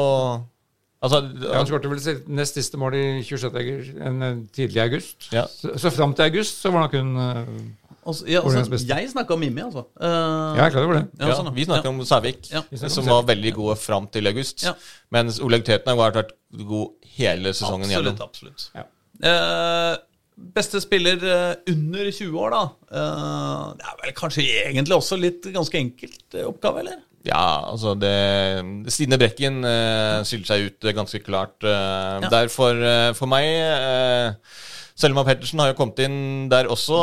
S4: Altså,
S1: Ja, Hun skåret vel sitt nest siste mål i 26. august, en, tidlig august.
S4: Ja.
S1: Så, så fram til august så var nok hun eh,
S3: Altså, ja, altså, jeg snakka om Mimmi, altså. Eh,
S1: Jeg er klar over det.
S3: ja,
S4: Ja,
S3: sånn,
S4: vi snakker om Sævik,
S3: Ja.
S4: Som var veldig gode fram til august.
S3: Ja.
S4: Mens Oleg Tveten har vært god hele sesongen
S3: Absolutt,
S4: gjennom.
S3: absolutt.
S1: Ja.
S3: Eh, beste spiller eh, under 20 år, da. Eh, det er vel kanskje egentlig også litt ganske enkelt oppgave, eller?
S4: Ja, altså det Stine Brekken uh, skiller seg ut ganske klart uh,
S3: Ja.
S4: der for, for meg. eh, Selma Pettersen har jo kommet inn der også.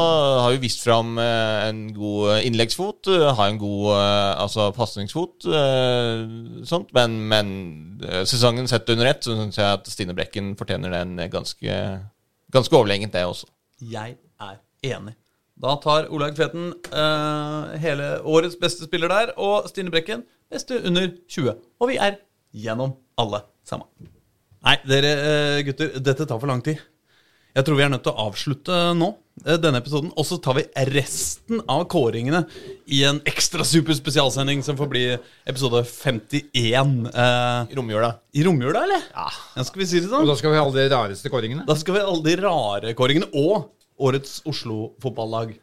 S4: Har jo vist fram eh, en god innleggsfot. eh, har en god eh, altså pasningsfot. eh, sånt. Men, men sesongen sett under ett, så syns jeg at Stine Brekken fortjener den ganske, ganske overlegent, det også.
S3: Jeg er enig. Da tar Olaug Tveten uh, hele årets beste spiller der, og Stine Brekken beste under 20. Og vi er gjennom alle sammen. Nei, dere gutter, dette tar for lang tid. Jeg tror vi er nødt til å avslutte nå eh, denne episoden. Og så tar vi resten av kåringene i en ekstra super spesialsending som får bli episode 51. Eh,
S4: Romjula.
S3: I romjula, eller? Ja. Skal vi si det
S1: Og
S3: sånn?
S1: da skal vi ha alle de rareste kåringene.
S3: Da skal vi ha alle de rare kåringene og årets Oslo-fotballag.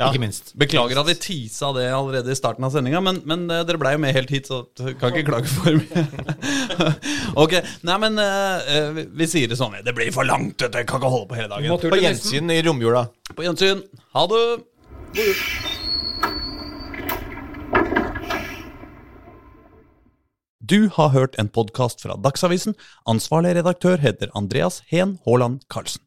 S4: Ja.
S1: Ikke minst.
S3: Beklager at vi tisa det allerede i starten av sendinga, men, men uh, dere blei jo med helt hit, så kan ikke klage for mye. [LAUGHS] ok, nei, men eh, vi, vi sier det sånn. Det blir for langt, vet du. Jeg kan ikke holde på hele dagen.
S4: På gjensyn i romjula.
S3: På gjensyn. Ha det. Du har hørt en podkast fra Dagsavisen. Ansvarlig redaktør heter Andreas Heen Haaland Karlsen.